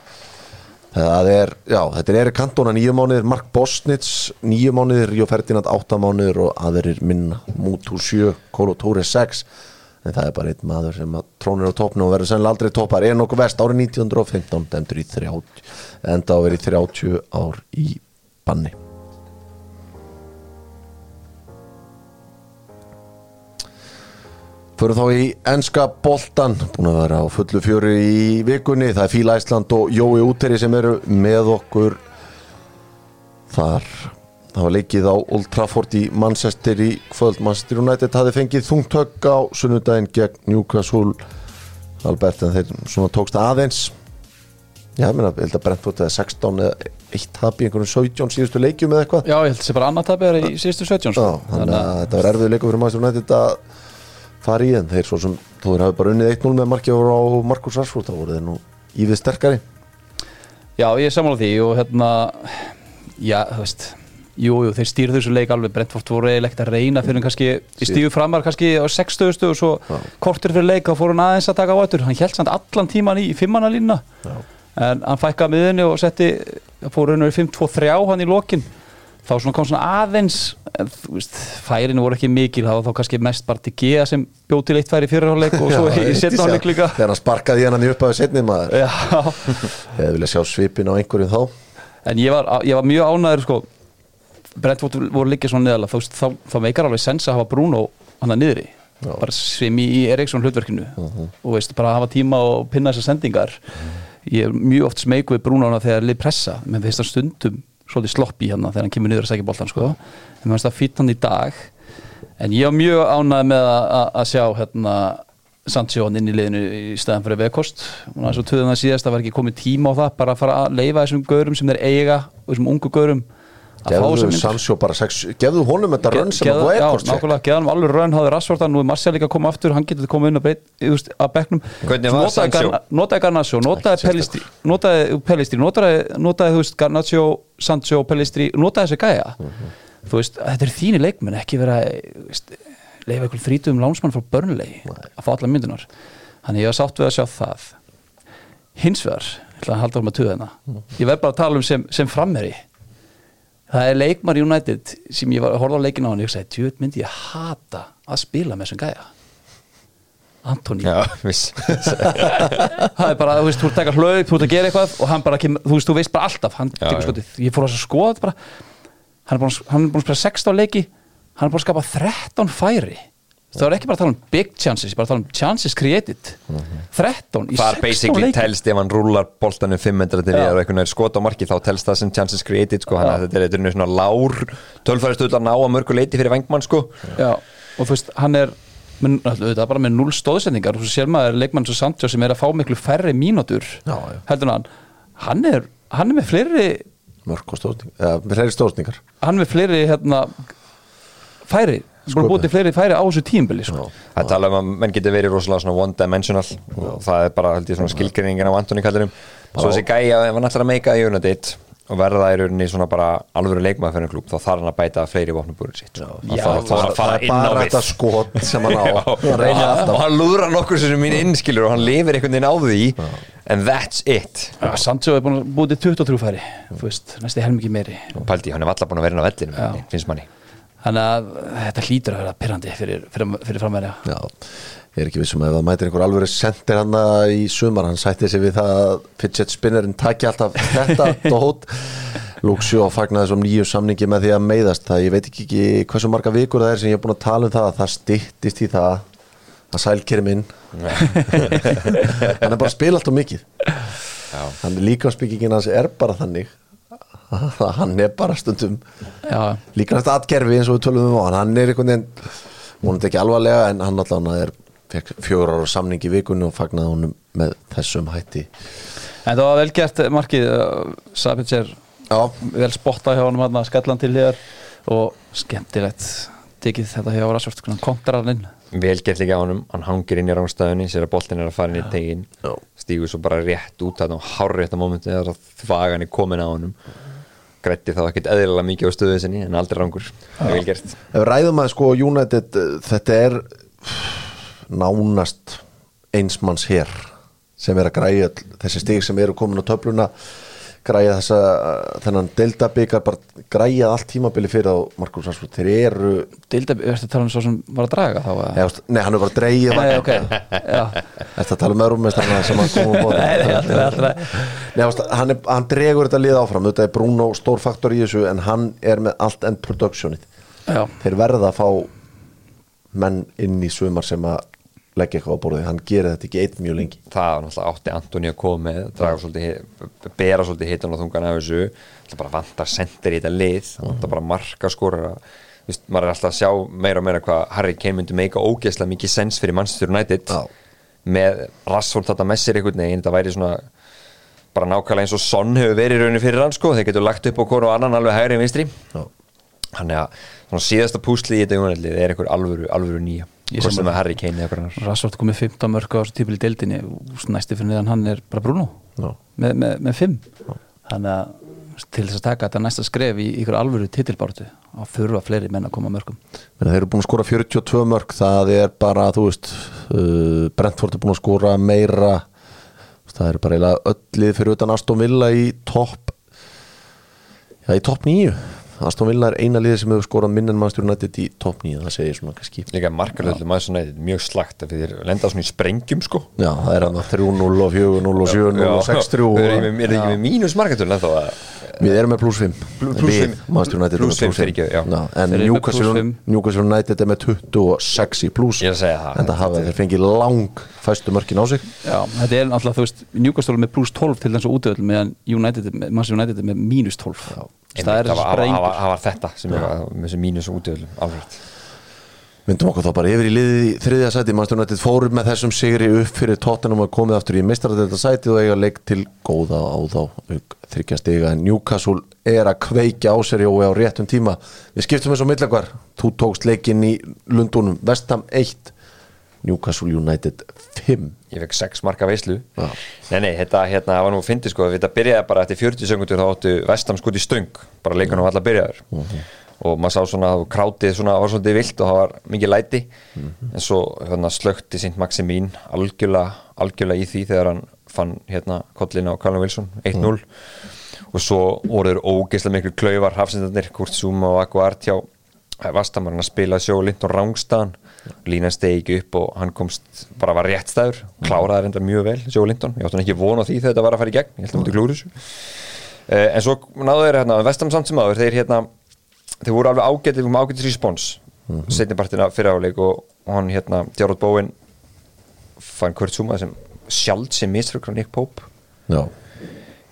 það er, já, þetta er Erik Cantona nýju mánuðir, Mark Bosnitz nýju mánuðir, Ríó Ferdinand átta mánuðir og aðeirir minna, Mútu 7 Kolo Tóri 6 en það er bara einn maður sem trónir á toppnu og verður sennilega aldrei toppar, er nokkuð vest árið 1915, demdur í 30 enda á verið í 30 ár í banni Förum þá í enska boltan búin að vera á fullu fjöru í vikunni. Það er Fíla Æsland og Jói Úteri sem eru með okkur þar. Það var leikið á Old Trafford í Manchester í kvöld. Manchester United hafði fengið þungtögg á sunnudaginn gegn Newcastle. Albert en þeir svona tókst aðeins. Já, ég held að Brentford eða 16 eða 1 tap í einhvern 17 síðustu leikjum eða eitthvað. Já, ég held að sé bara annað tapir í síðustu 17 Já, sko. þannig að þetta var erfið leikum fyrir Master United að fara í en þeir svo sem þú hafi bara unnið 1-0 með markið á Markus Rashford þá voru þeir nú ívið sterkari. Já, ég er sammála því og hérna Já, þú veist Jú, jú, þeir stýrðu þessu leik alveg. Brentford voru ekkert að reyna fyrir hann kannski í stífu framar kannski á 60 stu og svo kortur fyrir leik þá fór hann aðeins að taka á öttur hann held samt allan tíman í fimmanna línuna en hann fækkaði miðunni og setti fór hann við 5-2-3 hann í lokin þá svona kom svona aðeins þú veist, færinu voru ekki mikil það var þá kannski mest bara til Gea sem bjóð til eitt færi fyrirháleik og <laughs> svo í setnáleik líka. Þegar hann sparkaði hann í upphæðu setni maður. Já, <laughs> eða vilja sjá svipin á einhverjum þá. En ég var, ég var mjög ánæður sko. Brentford voru líka svona neðalega þá, þá, þá meikar alveg sens að hafa Bruno hann að niðri. Bara svimi í Eriksson hlutverkinu. Og veist, bara að hafa tíma og pinna þessar sendingar. Ég er mjög oft smeyk við Bruno hana þegar lið pressa menn þeir stundum svolítið slopp í hann þegar hann kemur niður að segja boltan sko. en mér finnst það fýtt hann í dag. En ég var mjög ánæður með að, sjá hérna hann inn í liðinu í stæðan fyrir vekost og það svo töðum það síðast að var ekki komið tíma á það bara að fara að leifa þessum gaurum sem þeir eiga og þessum ungu fá gefðu. Sancho bara sex gefðu honum þetta rönn sem að Geða- þú Já, eitthvað nákvæmlega, geða hann alveg raun hafði Rashford nú er Marcial líka að koma aftur, hann getur komið inn að úst, að bekknum. Var notaði Sancho? Garna- notaði Pellistri notaði Pellistri, notaði, Garnacho, Sancho, Pellistri notaði þessi gæja. Þú veist, þetta er þínir leikmenn, ekki vera leifa einhver þrítum lánsmann frá Burnley að fá allar myndunar þannig ég var sátt við að sjá það. Hins vegar, ég ætla að halda um að tuða hérna. Ég verð bara að tala um sem, sem frammeri það er leikmar United sem ég var að horfa á leikina á hann og ég sagði, tjóð myndi ég hata að spila með þessum gæja. Antoni <laughs> það er bara, þú veist, þú ert að taka hlaup, þú ert að gera eitthvað og hann bara, kem, þú veist, þú veist bara alltaf hann tekur skotið, ég fór að skoða þetta bara. Er hann er búin að spila 16 leiki hann er búin að skapa 13 færi það er ekki bara að tala um big chances ég er bara að tala um chances created. 13 í Þar 16 basically leiki telst ef hann rúlar boltanum 500 til við og einhvern veginn skot á marki þá telst það sem chances created sko, hann að þetta er þetta er svona lár tölfæri stöðla ná að mörgu leiti fyrir vengmann sko. Já, og þú veist, hann er með, auðvitað, bara með null stóðsendingar og svo sér maður leikmann svo Sancho sem er að fá miklu færri mínútur Já, já. heldur hann. Hann er, hann er með fleiri mörg og stóðsningar hann er með fleiri hérna, færi, búin að búið til fleiri færi á þessu tímbili sko. Það tala um að menn getur verið rosalega svona one dimensional. Og það er bara skilgrinningin á Antoni kallirum svo þessi gæja, ef hann ætlar að meika í United og verða í rauninni svona bara alvöru leikmaður fyrir klub, þá þarf hann að bæta fleiri vopnabúrið sitt. Já, þarf að- þarf að fara það er bara þetta skot sem hann á. <laughs> Já, og hann lúðrar nokkur sem mín innskilur og hann lifir einhvern veginn á því and that's it. Já, Sancho er búin að búið til 23 færi næstu helmingi meiri. Og pældi, hann er alltaf búin að vera inn á vellinu Já. finnst manni þannig að þetta hlýtur að vera pyrrandi fyrir, fyrir, fyrir framverja Já, ég er ekki vissum að það mætir einhver alveg sendir hann í sumar. Hann sætti sig við það að fidget spinnerinn taki alltaf þetta <laughs> dót. Luxjó fagnaði þessum nýju samningi með því að meiðast það, ég veit ekki, ekki hversu marga vikur það er sem ég er búin að tala um það. Að það styttist í það að sælkeri minn <laughs> hann er bara að spila alltaf mikið. Hann er líkansbyggingin hans er bara þannig hann er bara stundum Já, líkast atgerfi eins og við tölum um á hann hann er einhvern veginn, vonandi ekki alvarlega en hann allan er fekk fjórar ára samning í vikunni og fagnaði honum með þessum hætti. En það var vel gert markið uh, Sabic er Já, vel spotta hjá honum hann að skallan til hér. Og skemmtilegt tekið þetta hjá Rashford hann kontrar hann inn. Vel gert líka á honum, hann hangir inn í rángstöðunni sér að boltin er að fara inn í tegin stígur svo bara rétt út þarna og hárrétt á mómenti þegar þvagan er komin á honum grætti þá ekkert eðlilega mikið á stöðu sinni en aldrei rangur, vel gert. Ef við ræðum að sko United eh, þetta er nánast einsmanns hér sem er að græja þessi stig sem eru komin á töfluna græja þessa þennan deildabikar bara græja allt tímabili fyrir á Markus Rashford þeir eru Dilda, ertu að tala um svo sem var að draga þá að eða, nei hann er bara að ok, já. Þetta tala um örumestarna sem að koma á <laughs> bóða Nei, hann, er, hann dregur þetta lið áfram. Þetta er Bruno stór faktor í þessu en hann er með allt end productionið. Já, þeir verða að fá menn inn í sumar sem að leggja eitthvað á borðið, hann gerir þetta ekki einn mjög lengi. Það var náttúrulega átti Antoni að koma með draga svolítið, bera svolítið hitan og þungan af þessu, það bara vantar sendir í þetta lið, það vantar bara marka skora Vist, maður er alltaf að sjá meira og meira hvað Harry Kane myndi meika ógeðslega mikið sens fyrir Manchester United. Já. með Rashford þetta með sér einhvern veginn, það væri svona bara nákvæmlega eins og Son hefur verið í rauninni fyrir hann sko, þeir getur lagt upp hvort og annan alveg hægri að Ég sem er Harry Kane eða hvernig Rassvort komið 15 mörg á þessu típil í deildinni. Og næsti fyrir neðan hann er bara Bruno. Já. með, með, með 5 þannig að til þess að taka þetta næsta skref í ykkur alvöru titilbáratu og þurfa fleiri menn að koma að mörgum Menni, þeir eru búin að skora 42 mörg það er bara, þú veist uh, Brentford er búin að skora meira. Það er bara öll lið fyrir utan Aston Villa í topp já, í topp 9 Aston Villa er eina liðið sem hefur skorað minn en mannstjóri nættið í topp 9 það segir svona kannski. Líka markarlöldum maður svona mjög slagt þeir lenda svona í sprengjum sko. Já, það er hann 3-0 og 4-0 og 7-0 og 6-3 Við erum ekki- ekki með mínus markarlöldum þá að við erum með plus 5 Plus fimm. mannstjóri nættið Plus fimm, fyrirgefðu, já. en Newcastle plus United er með 26 í plus. Ég er að segja það. en það hafa þeir fengið lang fæstu mörkin á sig. Já, þetta er náttúrulega, þú veist, Newcastle er með pluss 12 til þess að útöðl meðan United, er með- Manchester United er með mínus 12 það er var, þetta sem er að- með þessu mínus útöðlum alveg. Myndum okkur þá bara yfir í liðið í þriðja sæti. Manchester United fórum með þessum sigri upp fyrir Tottenham og komið aftur í meistaradölda sæti og eiga leik til góða á þá auk þryggja stiga. En Newcastle er að kveikja á sér jói á réttum tíma. Við skiptum eins og millakvar þú tókst leikinn í Lundunum Vestham 1 Newcastle United 5 ég fekk sex marka veislu. Já. nei nei, þetta hérna, var nú að fyndi sko þetta byrjaði bara eftir 40 sekundur þá áttu vestam skot í stöng, bara leikunum var allar byrjaður. Og maður sá svona að krátið svona var svolítið vilt og það var mikið læti. En svo hérna, slökti Sint Maximín algjörlega, algjörlega í því þegar hann fann hérna kollin á Callum Wilson 1-0 og svo voruður ógeðslega miklu klaufar hafsendarnir, Kurt Zuma og Aguart hjá Vastamarinn að spila sjó Linton Rángstaðan línan stegi ekki upp og hann komst bara var rétt stæður, kláraði reynda mjög vel sjó Linton, ég átti hann ekki von á því þegar þetta var að fara í gegn. Ég held að klúru þessu. Uh, en svo náðu þeir hérna, vestam samt sem aður þeir hérna, þeir voru alveg ágætið um ágætis respons, mm -hmm. setnipartina fyrir áleik og, hann hérna Jarrod Bowen fann Kurt Zuma sem sjálf sem frá Nick Pope Já,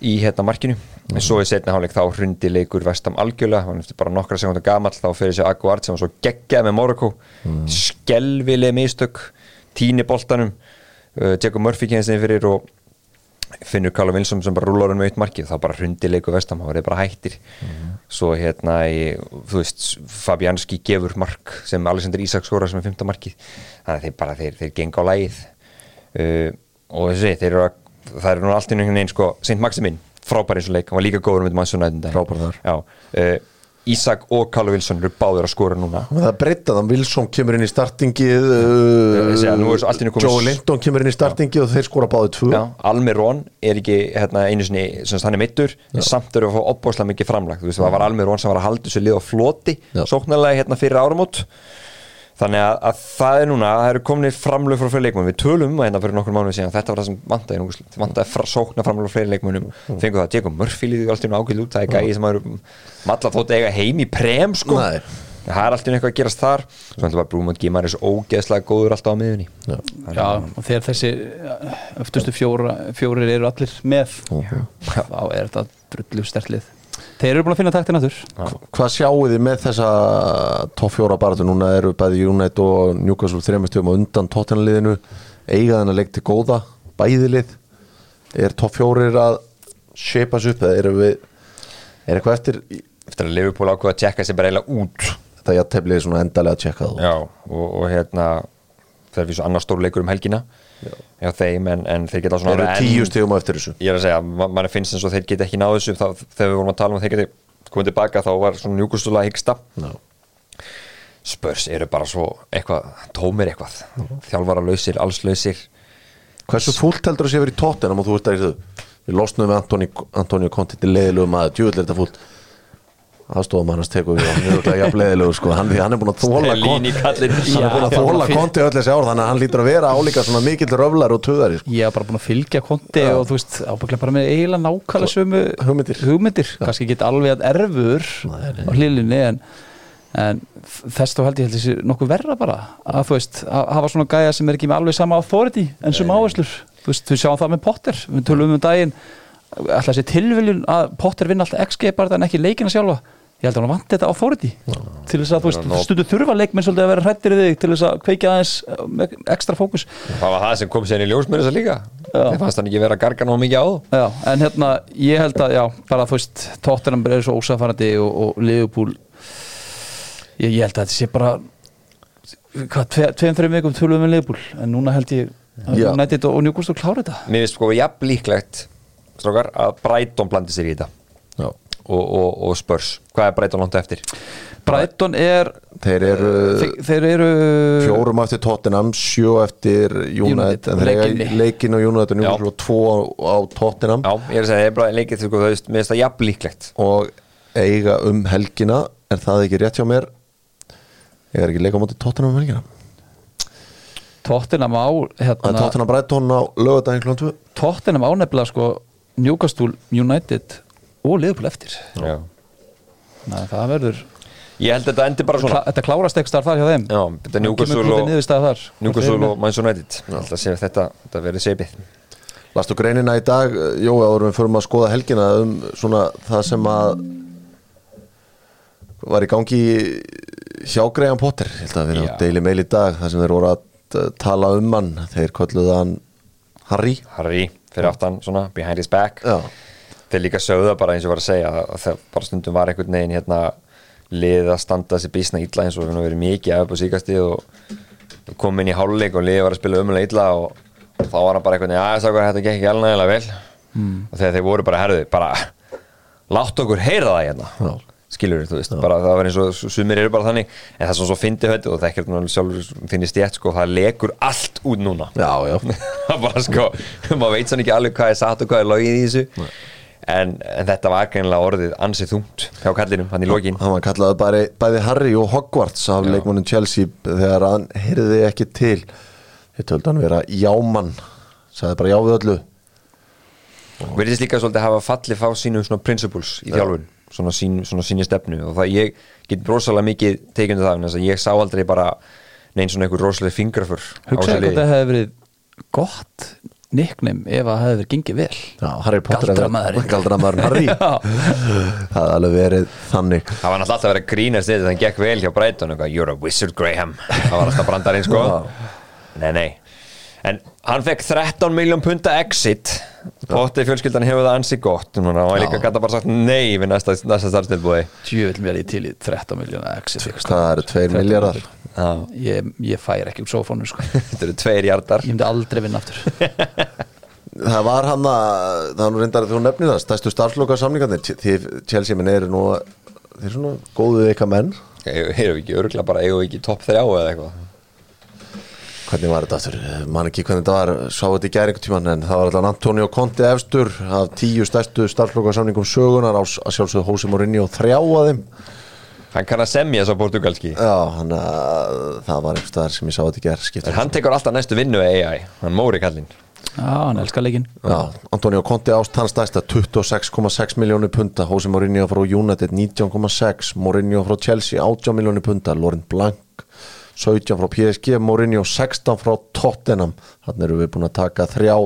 í hérna markinu en svo í setni hálfleik þá hrundi leikur vestam algjörlega, hann eftir bara nokkra sekundar gamall þá fyrir sér Aguart sem var svo geggjað með Morocco. Mm. skelvileg mistök tíni boltanum. Uh, Jacob Murphy kennist þeim fyrir og finnur Callum Wilson sem bara rúlar hann með eitt markið. Þá bara hrundi leikur vestam, var þeir bara hættir. Svo hérna í, þú veist Fabianski gefur mark sem Alexander Isak skora sem er fymta markið. Þannig að þeir bara, þeir, þeir genga á lægið uh, og þessi, þeir eru að það er nú allt í einhvern veginn sko Sint Maximin, frábær eins og leik, hann var líka góður með mannsjónæðin Frábær þar. Já, uh, Ísak og Callum Wilson eru báður að skora núna. Það er breytað Wilson kemur inn í startingið svo í einu komið- Joe Linton kemur inn í startingið og þeir skora báði tvö. Já, Almirón er ekki hérna, einu sinni, sem sagt, hann er mittur en samt eru að fá opbóðslega mikið framlag. Þú veist, það var Almirón sem var að halda þessu lið á floti Já. sóknarlega hérna fyrir áramót þannig að, að það er núna það eru kominir framlög frá fleiri leikmennum við tölum um það hérna fyrir nokkur mánuði síðan þetta var það sem vantaði nú, vantaði fra, sókna framlög frá fleiri leikmennum fengu það að Jacob Murphy líði alltaf ákveð út. Það er gæði sem eru malla þótt eiga heim í prem sko. Nei. það er alltaf eitthvað að gerast þar. Svo ætlum bara Brúmund Gimar er svo ógeðslega góður alltaf á miðunni Já. Já, og þegar þessi öftustu fjóra, fjórir eru allir með þá er þetta drullu stertlið Þeir eru búin að finna taktina þurr Hvað sjáu þið með þessa topp fjóra baratu núna eru bæði United og Newcastle þremastöfum og undan tóttanliðinu eiga þennan leik til góða bæðilið er topp fjórir að shape us upp eða eru við er eitthvað eftir? Eftir að Liverpool ákveða að tjekka sér bara eiginlega út. Þetta jafnteflið svona endalega að tjekka þú Já, og, og hérna það er fyrir svo annar stórleikur um helgina já, þeim, en, en þeir geta svona eru orðið tíu stigum á eftir þessu. Ég er að segja, ma- manni finnst eins og þeir geta ekki náðu þessu þá, þegar við vorum að tala um að þeir geti komið tilbaka þá var svona njúkustula hyggsta. Já. Spurs eru bara svo eitthvað, tómir eitthvað. Þjálfara lausir, alls lausir Hversu fúlt heldur að sé verið í tóttinam og þú ert að við losnum við Antoni, Antonio Conti til leiðilugum að er þetta fúlt aðstofum hann að teku við hann er örugglega jafn leiðilegur sko hann, hann er búin að þóla kallinn. hann er búin að þóla já. Conti öll þessi ár þannig að hann lítur að vera álíka svona mikill röflar og töðari sko. Ég hef bara búin að fylgja konti og þú veist, ábygglega bara með eiginlega nákvæmlega sömu Hugmyndir. hugmyndir. kannski ekki alveg að erfur á hlilinni en, en þess þá held ég held þessi nokkuð verra bara að þú veist, að hafa svona gæja sem er ekki með alveg sama authority en sem áherslur þú veist, við sjáum það með Potter, við tölum um daginn alltaf þessi tilviljun að Potter vinna alltaf XG bara en ekki leikina sjálfa ég held að hann vant þetta authority. Til þess að þú stundu þurfa leikmenn svolítið að vera hrættir í þig til þess að kveikja aðeins með ekstra fókus. Það var það sem kom sér í ljós með þess að líka þeir fannst hann ekki vera að garga náðu mikið á Já, en hérna, ég held að, já, bara þú veist Tottenham er svo ósafarandi og, og Liverpool ég, ég held að þetta sé bara hvað, tve, tveim, þreim vikum tölum við Liverpool en núna held ég Já. United og, og Newcastle klára þetta. Mér finnst sko jafn líklegt strókar, að Brighton blandi sér í þetta. Og, og, og Spurs. Hvað er Brighton langt eftir? Brighton er Þeir eru þeir, þeir eru fjórum eftir Tottenham, sjö eftir United, United, þeir leikin á United og Newcastle og tvo á, á Tottenham. Já, ég er að segja, það er bara leikið til sko, þú veist, mér finnst það jafn líklegt. Og eiga um helgina er það ekki rétt hjá mér? Ég er ekki leika á móti Tottenham um helgina. Tottenham á hérna, Tottenham Brighton á lögadaginn klón 2 Tottenham ánefnilega sko Newcastle, United og Liverpool eftir. Að það verður Ég held að þetta endi bara svona. Þetta klárast ekki starf þar hjá þeim. Já, þetta er Kemur og, Newcastle og segja þetta, þetta verið seipið. Lastu greinina í dag, Jó, en við förum að skoða helgina um svona það sem að var í gangi hjá Graham Potter, ég held að við erum á Daily Mail í dag, þar sem þeir voru að uh, tala um hann, þeir kolluðu hann Harry. Harry, fyrir aftan svona, behind his back. Já, Þeir líka sögða bara eins og var að segja að það bara stundum var einhvern veginn hérna liðið að standa þessi bísna illa eins og við verið mikið af upp á síkasti og kom inn í háluleik og liðið var að spila umulega illa og, og þá var hann bara einhvern veginn að þetta gekk ekki alveg nægilega vel. Mm. og þegar þeir voru bara herðu bara látt okkur heyra það hérna. Já. skilur þú veist, bara það var eins og sumir eru bara þannig, en það er svona svo fyndi höndi og það ekki sjálfur þinni stjætt sko, það lekur allt út núna. Já, já. <laughs> Það bara sko, <laughs> maður veit svona ekki alveg hvað er satt og hvað er logið í þessu en, en þetta var greinlega orðið ansið þungt hjá kallinum, hann í lokin. hann var kallaði bæði, bæði Harry og Hogwarts af leikmannum Chelsea þegar hann heyrði ekki til. Ég töldi hann vera jámann sagði bara já við öllu. Verðist líka svolítið hafa fallið fá sínum svona principles í þjálfun svona, sín, svona síni stefnu. Og það ég get rosalega mikið tekjandi það vegna þess að ég sá aldrei bara neinn svona einhver rosalega fingrafur Hugsaðu hvað það hefði verið gott nickname ef það hefði verið gengið vel. Já, Harry Potter Galdramaðurinn. <laughs> Galdramaðurinn Harry <laughs> það hafði alveg verið þannig. Það var náttúrulega alltaf að vera að grínast þetta þannig gekk vel hjá Brighton eitthvað, you're a wizard Graham. Það var alltaf brandarinn sko. Nei nei en hann fekk 13 miljón punta exit. Potti fjölskyldan hefur það ansi gott. Núna, hann var líka gæta bara sagt nei við næsta, næsta starfstilbúi Djöfull mér í til í 13 miljóna exit hvað eru 2 miljardar Já, ég, ég fær ekki úr sófónu sko. <laughs> þetta eru tveir hjartar ég myndi aldrei vinna aftur. <laughs> Það var hann að það var nú reyndar að þú nefnir það stærstu starfsloka samlingarnir því Chelsea minn eru nú þeir eru svona góðu ykkar menn. Hefur ekki örgulega bara eigum við ekki topp þrjá eða eitthvað hvernig var þetta aftur, man ekki hvernig þetta var. Sá þetta í gæri einhvern tímann en það var alltaf Antonio Conte efstur af tíu stærstu starfsloka samlingum sögunar á að sjálfsögðu Hósi Morinni og þrjá að þeim. Hann kann að semja svo portugalski já, hann að það var einhvers staðar sem ég sá þetta í gæri En hann tekur alltaf næstu vinnu AI Hann móri kallinn. Já, hann elskar leikinn. Já, Antonio Conte ást hans stærsta 26,6 miljónir punta. Jose Mourinho frá United 19,6 Mourinho frá Chelsea 18 miljónir punta. Laurent Blanc 17 frá PSG Mourinho 16 frá Tottenham. Þannig erum við búin að taka þrjá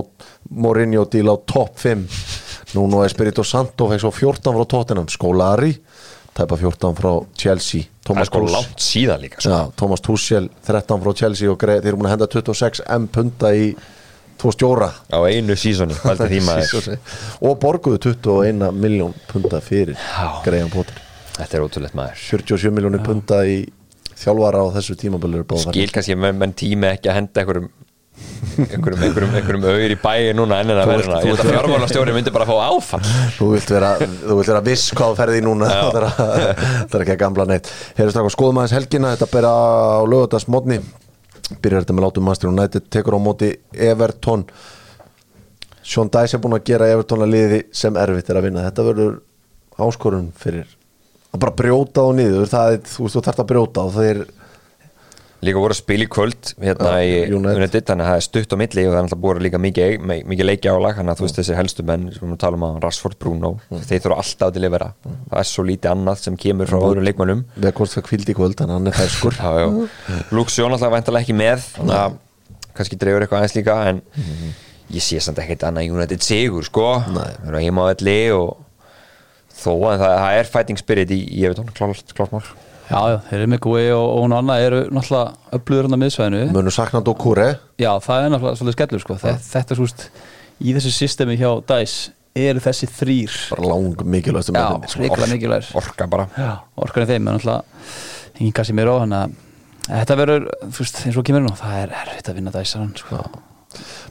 Mourinho díl á topp 5 Nuno Espirito Santo fekk svo 14 frá Tottenham. Skolari tæpa 14 frá Chelsea. Er Thomas sko Tuchel- sko. Já, Thomas Tuchel 13 frá Chelsea og þeir eru búin að henda 26 M punta í tvo stjóra. Á einu sísoni <laughs> og borguðu 21 miljón punta fyrir Graham Potter. Þetta er ótrúlegt maður. 47 miljónir punta í þjálfara á þessu tímabölu Skil kannski að menn, tími ekki að henda einhverjum einhverjum, einhverjum, einhverjum auður í bæi núna en en að þú Ég held að fjármálastjóri myndi bara að fá áfall. Þú vilt vera, þú vilt vera viss hvað ferði núna það er, það er ekki að gamla neitt. Heyrðu straka, skoðum aðeins helgina. Þetta bera á lögutags mótni byrjar þetta með látum Master United tekur á móti Everton. Sean Dice er búin að gera Everton að liði sem erfitt er að vinna. Þetta verður áskorun fyrir að bara brjóta á niður það er, þú veist, þú þarft að brjóta og það er Líka voru að spila í kvöld hérna Já, í United. Þannig að það er stutt á milli og það er alltaf búið líka mikið, mi- mikið leiki álag Þannig að þú veist þessi helstu menn sem við erum að tala um að Rashford Bruno Þeir þurfa alltaf til að vera Það er svo lítið annað sem kemur frá öðrum leikmönnum. Við að hvort það kvildi í kvöld en hann er ferskur. <laughs> Luke Sjón alltaf væntalega ekki með þannig að kannski dreifur eitthvað aðeins líka en ég sé samt ekkert annað United sigur sko þó að það, það er fighting spirit í, í Evertón, klárt, klárt mál. Já, já, þeir eru með gói og, og hún annað eru náttúrulega öflugur hann að miðsvæðinu. Munu sakna Dokure já, það er náttúrulega svolítið skellur sko. þetta, þetta er svo veist í þessu systemi hjá DICE eru þessi þrýr bara lang mikilvægstu mennirnir, sko. mikilvægir. orka bara. Já, orkan er þeim en alltaf engin kassi mér á þetta verður, þú veist, eins og kemur nú það er erfitt að vinna dæsaran sko.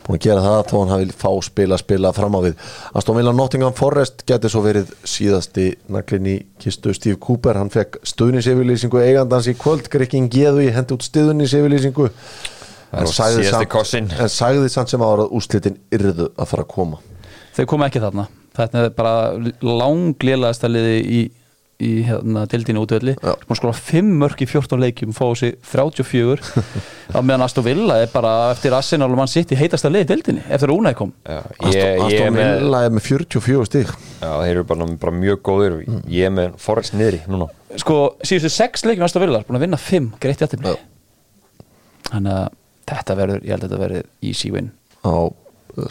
Búin að gera það þó hann hafi fá spila spila fram á við. Aston Villa Nottingham Forest geti svo verið síðasti naglinn í kistu. Steve Cooper hann fekk stuðniseyfirlýsingu eigandans í kvöld. Grikking Geðu í hendi út kossinn. en sagði samt sem ára að úslitin yrðu að fara að koma. Þau koma ekki þarna. Þetta er bara langlélæðasta liði í, í hérna, dildinu útvöldi Já. sko skora 5 mörg í 14 leikjum fá sig 34 <laughs> á meðan Aston Villa er bara eftir Arsenal og mann sitt í heitasta liði í dildinu eftir að Unai kom. Já, Aston, ég, ég er Aston með, Villa er með 44 stík já, þeir eru bara, bara mjög góðir. Og ég er með Forrest niðri núna. Sko síðustu 6 leikjum Aston Villa er búin að vinna 5 greitt jættibli Já. þannig að þetta verður, ég held að þetta verður easy win. Á uh,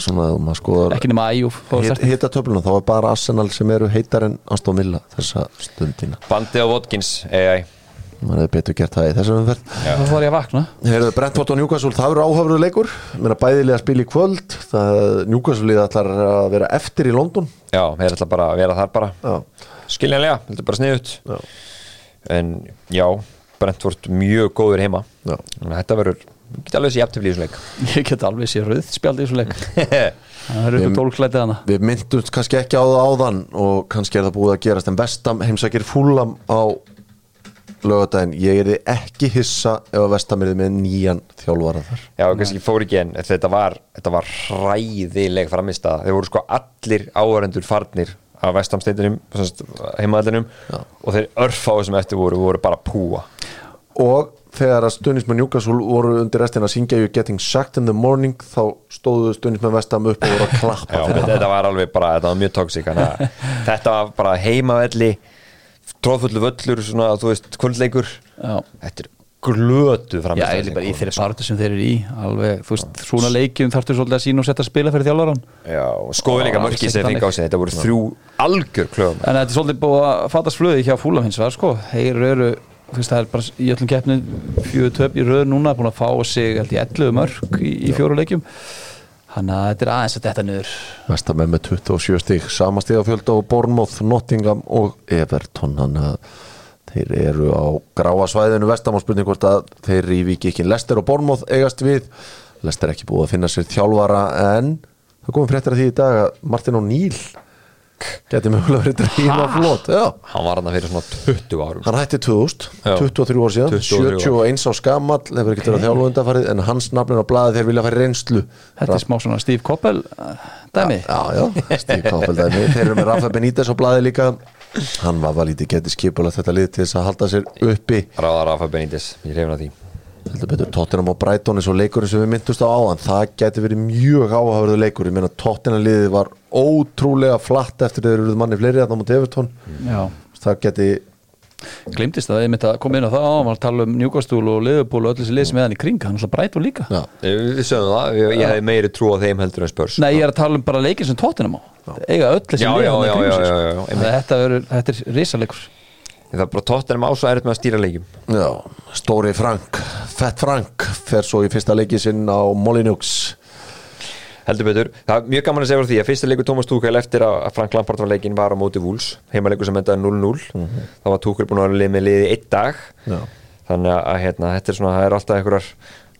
svona maður skoðar ekki nema Æjúf hit, hita töfluna þá er bara Arsenal sem eru heitar en Aston Villa þessa stundina. Bandi á Watkins, AI maður hefði betur gert það í þessum umferð. Þá var ég að vakna. Heyrðu, Brentford og Newcastle, það verður áhafruð leikur. Mér bæðilega að spila í kvöld. Það, Newcastle ætlar að vera eftir í London. Já, þeir ætla bara að vera þar bara. Já, Skiljanlega, þetta er bara sniðut já, En já, Brentford mjög góður heima. Þetta verður, <laughs> ég get alveg þessi jafntefli í þessu leik. Ég get alveg sér rauð <laughs> spjaldi í þessu leik. Það eru ykkur tólklætið hana Við myndumst kannski ekki á það áðan og kannski er það búið að gerast en Vestam heimsækir fúlam á lögadaginn Ég er ekki hissa ef að Vestam er með nýjan þjálfara þar. Já, kannski fór ekki en þetta var, þetta var hræðileg framist að þeir voru sko allir áhörendur farnir af vestamsteitinum, heimaðallinum og þeir örfáðu sem eftir voru, voru bara púa. Og þegar að stundismenn Newcastle voru undir restina að syngja You Getting Sacked in the Morning þá stóðu stundismenn Vestam upp og voru að klappa Já, fyrir þetta, var alveg bara, þetta var mjög tóksík <laughs> þetta var bara heimavelli tróðfullu völlur, svona, þú veist, kvöldleikur. Já. þetta er glötu Já, framist ég er bara í þeirri barðu sem þeir eru í alveg, þú veist, svona leikjum þarftu svolítið að sína og setja að spila fyrir þjálfaran Já, og skoðu líka Já, mörki alls sem fengi á sig, þetta voru þrjú algjör klöfum En þetta er svolítið búið að fatast flöði hjá fúlam veist, það er bara í öllum keppnin fjögur töp í röð núna, búin að fá sig held ég 11 mörg í, í fjóru leikjum. Þannig að þetta er aðeins að þetta niður. Vestam er með 27 stík sama stíðafjöld á Bournemouth, Nottingham og Everton. Þannig að þeir eru á gráa svæðinu. Vestam og spurning hvort að þeir í vikikinn Lester og Bournemouth eigast við. Lester er ekki búið að finna sér þjálfara en það komum fréttir að því í dag að Martin O'Neill geti mögulega verið dríma flott já. Hann var hann fyrir svona 20 árum. Hann hætti 2000, Já. 23 ár síðan. 23 ár. 71 á skamall, hefur ekki verið að þjálfa undanfarið en hans nafnin á blaði þeir vilja fara í reynslu. Þetta er smá svona Steve Koppel uh, dæmi. Já, já, Stíf Káfeld Þeir eru með Rafa Benítez á blaði líka. Hann var var lítið getið skipulað þetta lið til þess að halda sér uppi. Ráða Rafa Benítez, ég reyfna því heldur betur Tottenham og Brighton eins og leikurinn sem við myndust á áðan það geti verið mjög áhafurðu leikur. Ég meina Tottenham liðið var ótrúlega flatt eftir þeir eruð manni fleiri að það mútið Everton. Já, það geti glimtist það, ég myndi að koma inn á það á var að tala um Newcastle og Liverpool og öll þessi lið sem er hann í kring, hann er svo breytur líka. Já, Við sögum það, ég, ég hefði meiri trú á þeim heldur en spörs Nei, ég er að tala um bara leikin sem tóttinum á. Eiga öll þessi lið þarna í að Þetta er, þetta risalegur Það er bara tóttanum ásá erut með að stýra leikjum. Já, Stóri Frank Fett Frank fer svo í fyrsta leiki sinn á Molinux Heldur betur, það er mjög gaman að segja frá því að fyrsta leikur Tómas Túkel eftir að Frank Lampard var leikin var á móti Vúls heimaleikur sem endaði 0-0 þá var Túkel búin að vera lið með liði einn dag. Já. þannig að hérna, þetta er svona það er alltaf einhverjar,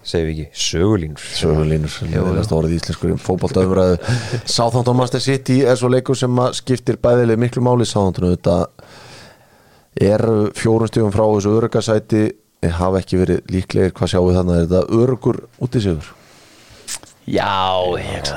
segjum við ekki sögulínur. Sögulínur, leðilegast orðið íslenskur um fótboltaumræðu. Southampton Master City er svo leikur sem skiptir bæðileg miklu máli. Southampton þetta er fjórun stífum frá þessu örugasæti hafa ekki verið líklegir hvað sjáum við þannig er þetta örugur út í sigur Já, ég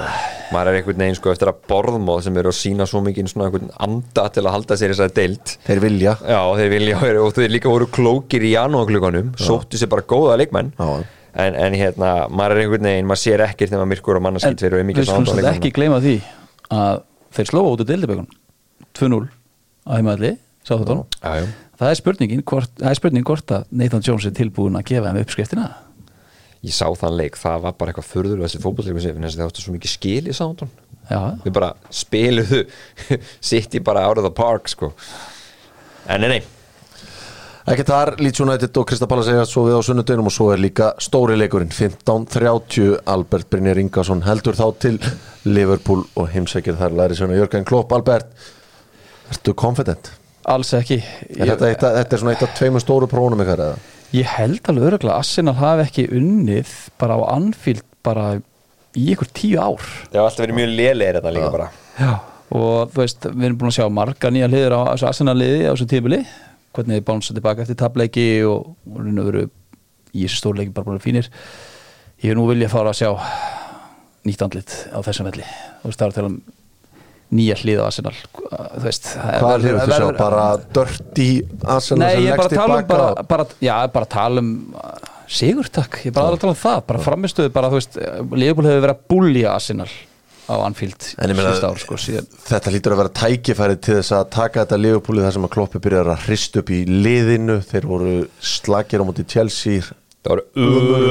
maður er einhvern veginn sko eftir að borðmóð sem eru að sína svo mikið svona einhvern anda til að halda sér þessari deild. Þeir vilja. Já, þeir vilja og þeir líka voru klókir í janúarklukkanum sóttu sér bara góða leikmenn. Já. en, en hérna, maður er einhvern veginn maður sér ekkert þegar myrkur og En mannarskilt þeir eru við mikið skulum sánd samt ekki gleyma því að þeir slóa út á deildabökun 2-0 á heimaðli Já Það er spurningin hvort, það er spurning hvort að Nathan Jones er tilbúin að gefa þeim uppskriftina. Ég sá þann leik, það var bara eitthvað furður þessi fótbollleikum sem það áttu svo mikið skil í sándun Við bara spiluðu <laughs> City bara out of the park sko. En nei, nei, Ekki þar, Leeds United og Krista Pallas eiga svo við á sunnudeginum og svo er líka stóri leikurinn 15.30 Albert Brynjar Ingarsson heldur þá til Liverpool og heimsækir þar læri svona Jörgen Klopp. Albert, ertu confident? Alls ekki. Er ég, þetta, eitt, að- þetta er svona eitt af tveimur stóru prófunum ykkar eða? ég held alveg öruglega að Arsenal hafi ekki unnið bara á Anfield bara í ykkur tíu ár. Það var alltaf verið mjög lélegir þetta líka bara. Já. og þú veist, við erum búin að sjá marga nýja liður á þessu Arsenal liði á þessu tímuli hvernig þið bánsa tilbaka eftir tableiki og, og raun og veru í þessu stórleiki bara búin fínir. Ég er nú vilja fara að sjá nýtt andlit á þessum velli. Þú veist, það er að tala um nýja hlið á Arsenal. Þú veist Hvað er þetta sjá? Bara dört í Arsenal Nei, ég er bara að tala um bara, bara, já, bara að tala um sigur takk, ég er bara að tala um það bara framistuðu, bara þú veist Leopold hefur verið að búlja Arsenal á Anfield síðust ár, sko, síðan þetta lítur að vera tækifæri til þess að taka þetta liðupúli þar sem að Kloppi byrjar að hrist upp í liðinu. Þeir voru slagir á móti Chelsea Það var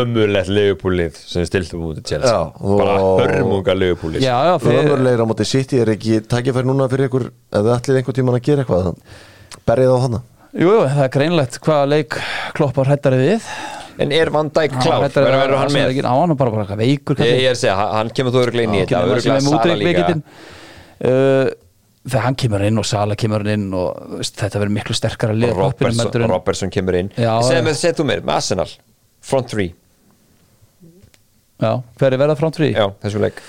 ömulegt legupúlið sem stiltum út í Chelsea. Já, Bara hörmunga legupúlið Já, já, þeir, Ömurlegir á móti City er ekki tækifæri núna fyrir ykkur ef þið ætlið einhvern tímann að gera eitthvað berið á hana jú, jú, það er greinlegt hvaða leik kloppar hættari við. En er Van Dijk klár? Verður verður hann með? Arsenal-leikinn. Hann nú bara, bara eitthvað veikur Ég, ég er að segja, hann- kemur þú öruglega inn í þetta. með Sala líka. uh, þegar hann kemur inn og Sala kemur inn og veist, þetta verður miklu sterkara á Robertson, Robertson kemur inn. Segð mér, segð þú mér, með Arsenal Front 3, já, hver er verða frá trí? já, þessum leik.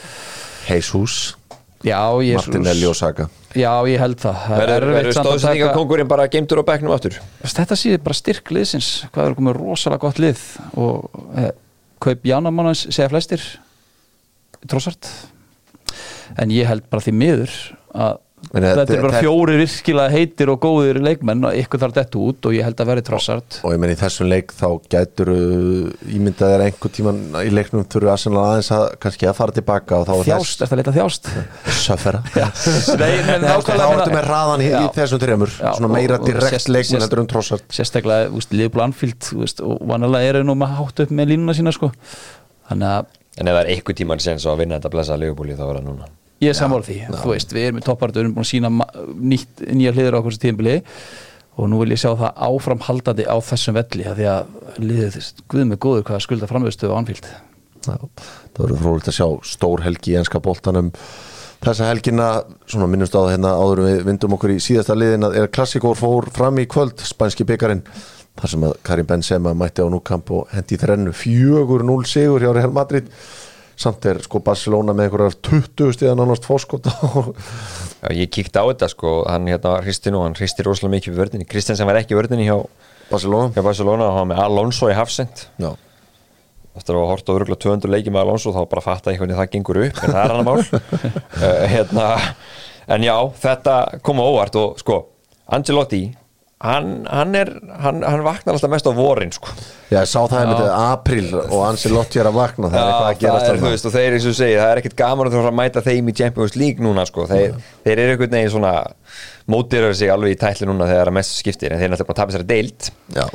Ég, Martinelli og Saka. Já, ég held það. Það er Verður erfitt verður samt að stóðsendinga taka- kongurinn bara geimtur á bekknum aftur? Þetta síður bara styrk liðsins. Hvað er komið rosalega gott lið? Og eh, kaup Janamannans segja flestir. Trossart en ég held bara því miður að þetta, þetta- er bara þetta- fjóri virkilega heitir og góðir leikmenn og ykkur þarf þetta út og ég held að verði trossart og ég menn í þessum leik þá gætur ímyndað er einhver tíman í leiknum þurru Arsenal aðeins að kannski að fara tilbaka og þá er þjást, er það leita þjást? Men <laughs> þá nákvæmlega ertu með hraðan í, þessum tremur Já, svona meira og direkt leikmenn sést- heldur um trossart sérstaklega, Anfield úst, og vanalega eru nú með hátt upp með línuna sína sko. þannig að En ef það er einhver tíman sen svo að vinna þetta blessa legupúli þá er það núna ég er sammála því, þú veist, við erum með toppartur við erum búin að sína nýtt nýja hliður á okkur sem tíðanbili og nú vil ég sjá það áframhaldandi á þessum velli því að liðið, guð með góður hvað skulda framvegstu Anfield. Já, það verður frólikt að sjá stór helgi í enska boltanum þessa helgina, svona minnumst á það hérna áður við vindum okkur í síðasta liðin að er klassikór fór fram í kvöld spænski byggarinn, þar sem að Karim Benzema mætti á núkamp og hendi í þrennu. 4-0 sigur hjá Real Madrid samt er sko Barcelona með einhverjar 20 stíðan annars fórskota Já, ég kíkti á þetta sko, hann hérna hristi nú, hann hristi rosalega mikið við vörðinni Kristensen var ekki í vörðinni hjá, Barcelona? hjá Barcelona og hann var með Alonso í hafsend Já, að hafa hort á örgulega 200 leiki með Alonso þá bara fatta ég hvernig það gengur upp en það er hann að mál. Uh, <laughs> hérna, en já, þetta kom á óvart og sko, Angelotti hann, hann er hann, hann vaknar alltaf mest á vorin sko. Já, ég sá það einmitt að apríl og Ancelotti er að vakna það er eitthvað að það gerast er, veist, og þeir eins og segir, það er ekkert gaman að þú fara að mæta þeim í Champions League núna sko. þeir, þeir eru einhvern veginn svona mótirður sig alveg í tætli núna þegar það er að mestu skiptir en þeir er náttúrulega bara að tapa sér að deild. Já,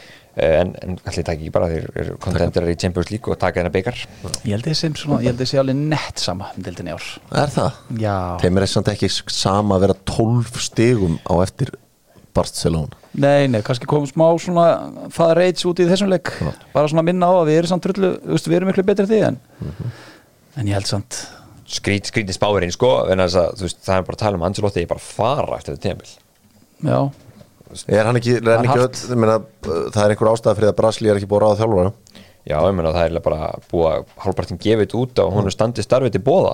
en, en allir takk ekki bara þeir eru kontendurar í Champions League og taka þennan byggar ég held þessi svona, ég held þessi alveg nett sama um deildinni í ár. Er það? já, Þeim er samt Barcelona. Nei, nei, kannski komum smá svona það reits út í þessum leik. Bara svona minna á að við erum samt trullu þú veist, við erum miklu betri því en en ég held samt skrít, skrítið spáirinn sko að þú veist, það er bara að tala um Angelotti ég er bara að fara eftir þetta tímabil. Já, Er hann ekki, er hann ekki öll, uh, það er einhver ástæða fyrir að Brasli er ekki búið að ráða þjálfara já, ég meina það er bara búið að hálfpartin gefið þetta út og hún er standið starfið til bóða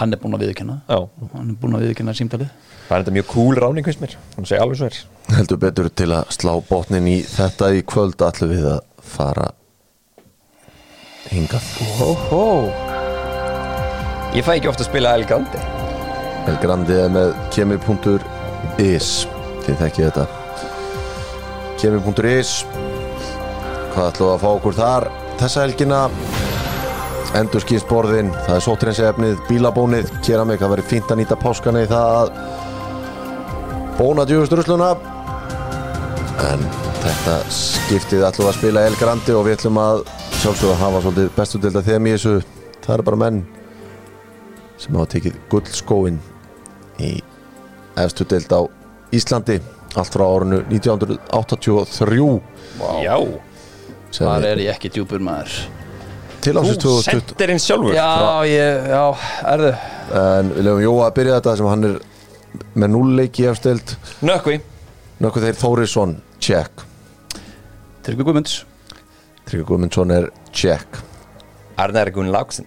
hann er búinn að viðkynna já, hann er búinn að viðkynna símtalið. Það er þetta mjög cool ráning finnst mér, hún segi alveg svo er. Heldur betur til að slá botnin í þetta í kvöld allir við að fara hingað. Óhó, ég fæ ekki ofta að spila El Grande. El Grandi er með kemi.is þið þekkið þetta. Kemi.is hvað ætlum við að fá okkur þar þessa helgina. Endur skýrsborðin, það er sóttrinsefnið bílabónið, keramik, það verður fínt að nýta páskana í það. Að bóna djúðustrusluna en þetta skiptið ætlum við að spila El Grandi og við ætlum að sjálfsögða að hafa svolítið bestu delta þeim í þessu. Það eru bara menn sem hafa tekið gullskóin í efstu deild á Íslandi allt frá árinu 1983 Já, sem Þar er ég ekki djúpur maður. Til ásins þú 2020 sendirinn sjálfur? Já, ég, já, erðu. En við lefum Jóa að byrja þetta sem hann er með núlleiki efstild Nökkvi. Nokkuð þeir Þórisson, check. Tryggvi Guðmunds. Tryggvi Guðmundsson er check. Arnar Gunn Láksin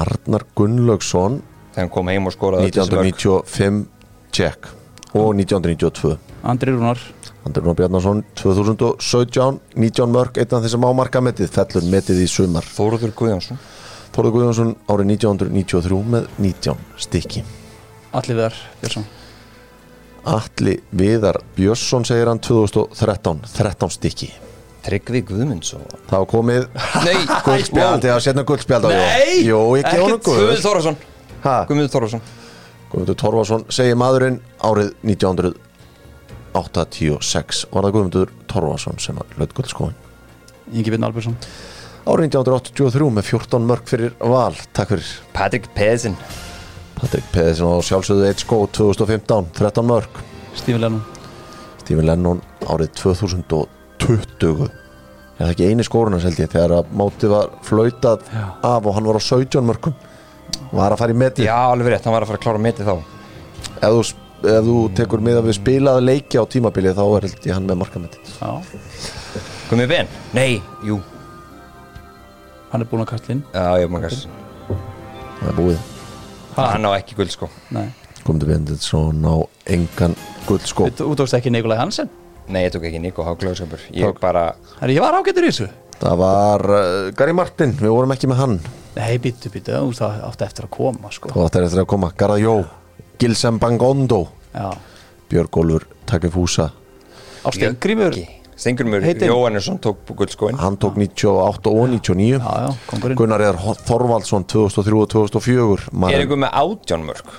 Arnar Gunnlaugsson þegar hann kom heim og skoraði öll þessi mörk. 1995 check. Og 1992 Andri Rúnar Andri Rún Bjarnason 2017 19 mörg, einn af þessum ámarka metið fellur metið í sumar. Þóruður Guðjónsson. Þórður Guðjónsson árið 1993 með 19 stykki. Alli Viðar Björnsson. Atli Viðar Björnsson segir hann 2013 13 stykki. Tryggvi Guðmundsson. Það var komið <laughs> Nei, guldspjald eða setna guldspjald á. Nei! Jó, ég gef honum Guðmundur guð. Þórðarsson Ha? Guðmundur Þórðarsson Guðmundur Torfason segir maðurinn árið 1986 var það Guðmundur Torfason sem að löt guldskóin Ingi Björn Albersson árið 1983 með 14 mörg fyrir val. Takk fyrir. Patrik Pedersen. Patrik Pedersen á sjálfsögðu eitt skó 2015 13 mörg Stífi Lennon. Stephen Lennon árið 2020 er það ekki eini skórunars held ég þegar að mótið var flautað Já. af og hann var á 17 mörgum var að fara í meti Já, alveg rétt, hann var að fara að klára metið þá. Ef þú, ef þú tekur með að við spilaði leiki á tímabilið þá er held ég hann með markameti Já. Guðmi Ben? Nei, jú. Hann er búin að kasta inn. Já, ég maður kannski það er búið. Hann á ekki guld sko. Nei. Komdu Benditsson á engan guldskó Þú tókst ekki Nikolai Hansen? Nei, ég tók ekki Nico Háglöðskapur Ég bara Herri, ég var ágættur í þessu? Það var uh, Gary Martin, við vorum ekki með hann. Nei, býttu, býttu, þú átti eftir að koma sko. þetta er eftir að koma. Garðajó Gilsem Bangondo. Já, Björgólfur ekki. Stengurmur Heitin. Jóhannesson tók guldskóin hann tók 98 og 99 Já, já, Gunnar Eðar Þorvaldsson 2003 og 2004 Er Maður, einhver með átjánmörk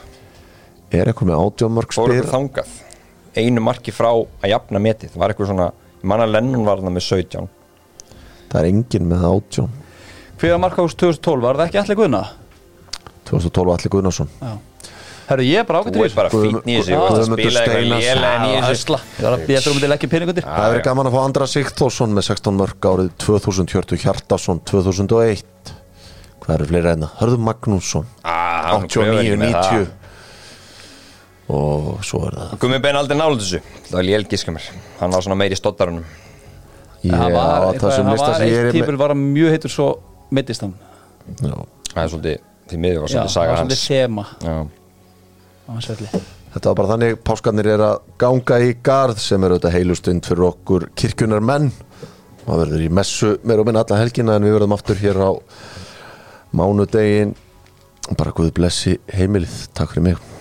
er eitthvað með átjónmörk spyr einhver þangað? Einu marki frá að jafna metið. Var eitthvað svona Manna Lennon var það með 17 það er engin með átjón Hver var marka hús 2012, var það ekki allir guðna? 2012 Alli Gunnarsson Herru, ég er bara Þú ágættur í ert bara Guðm- fítn í þessu. Þú að spila eitthvað lélega í þessu. Æsla, ég var að býja þrjum til ekki peningundir. Það er gaman að fá Andra Sigþórsson með 16 mörk árið 2000 Hjörtu Hjartarsson 2001 hvað eru fleiri enna? Hörður Magnússon Ah, hann er 89, kröfunni með 90 og svo er það. Gummi Ben aldrei nála þessu. Það var lél gískamur Hann var svona meiri í stottarunum Já, var, hann lista var sem ég eitt er típul var hann mjög heitur svo mittist hann. Með Já. Það er svolítið Því miður var Já, svolítið það saga var hans Þetta var bara þannig, páskarnir er að ganga í garð sem er auðvitað heilustund fyrir okkur kirkjunar menn maður verður í messu meira og minna alla helgina en við verðum aftur hér á mánudegin bara Guð blessi heimilið, takk fyrir mig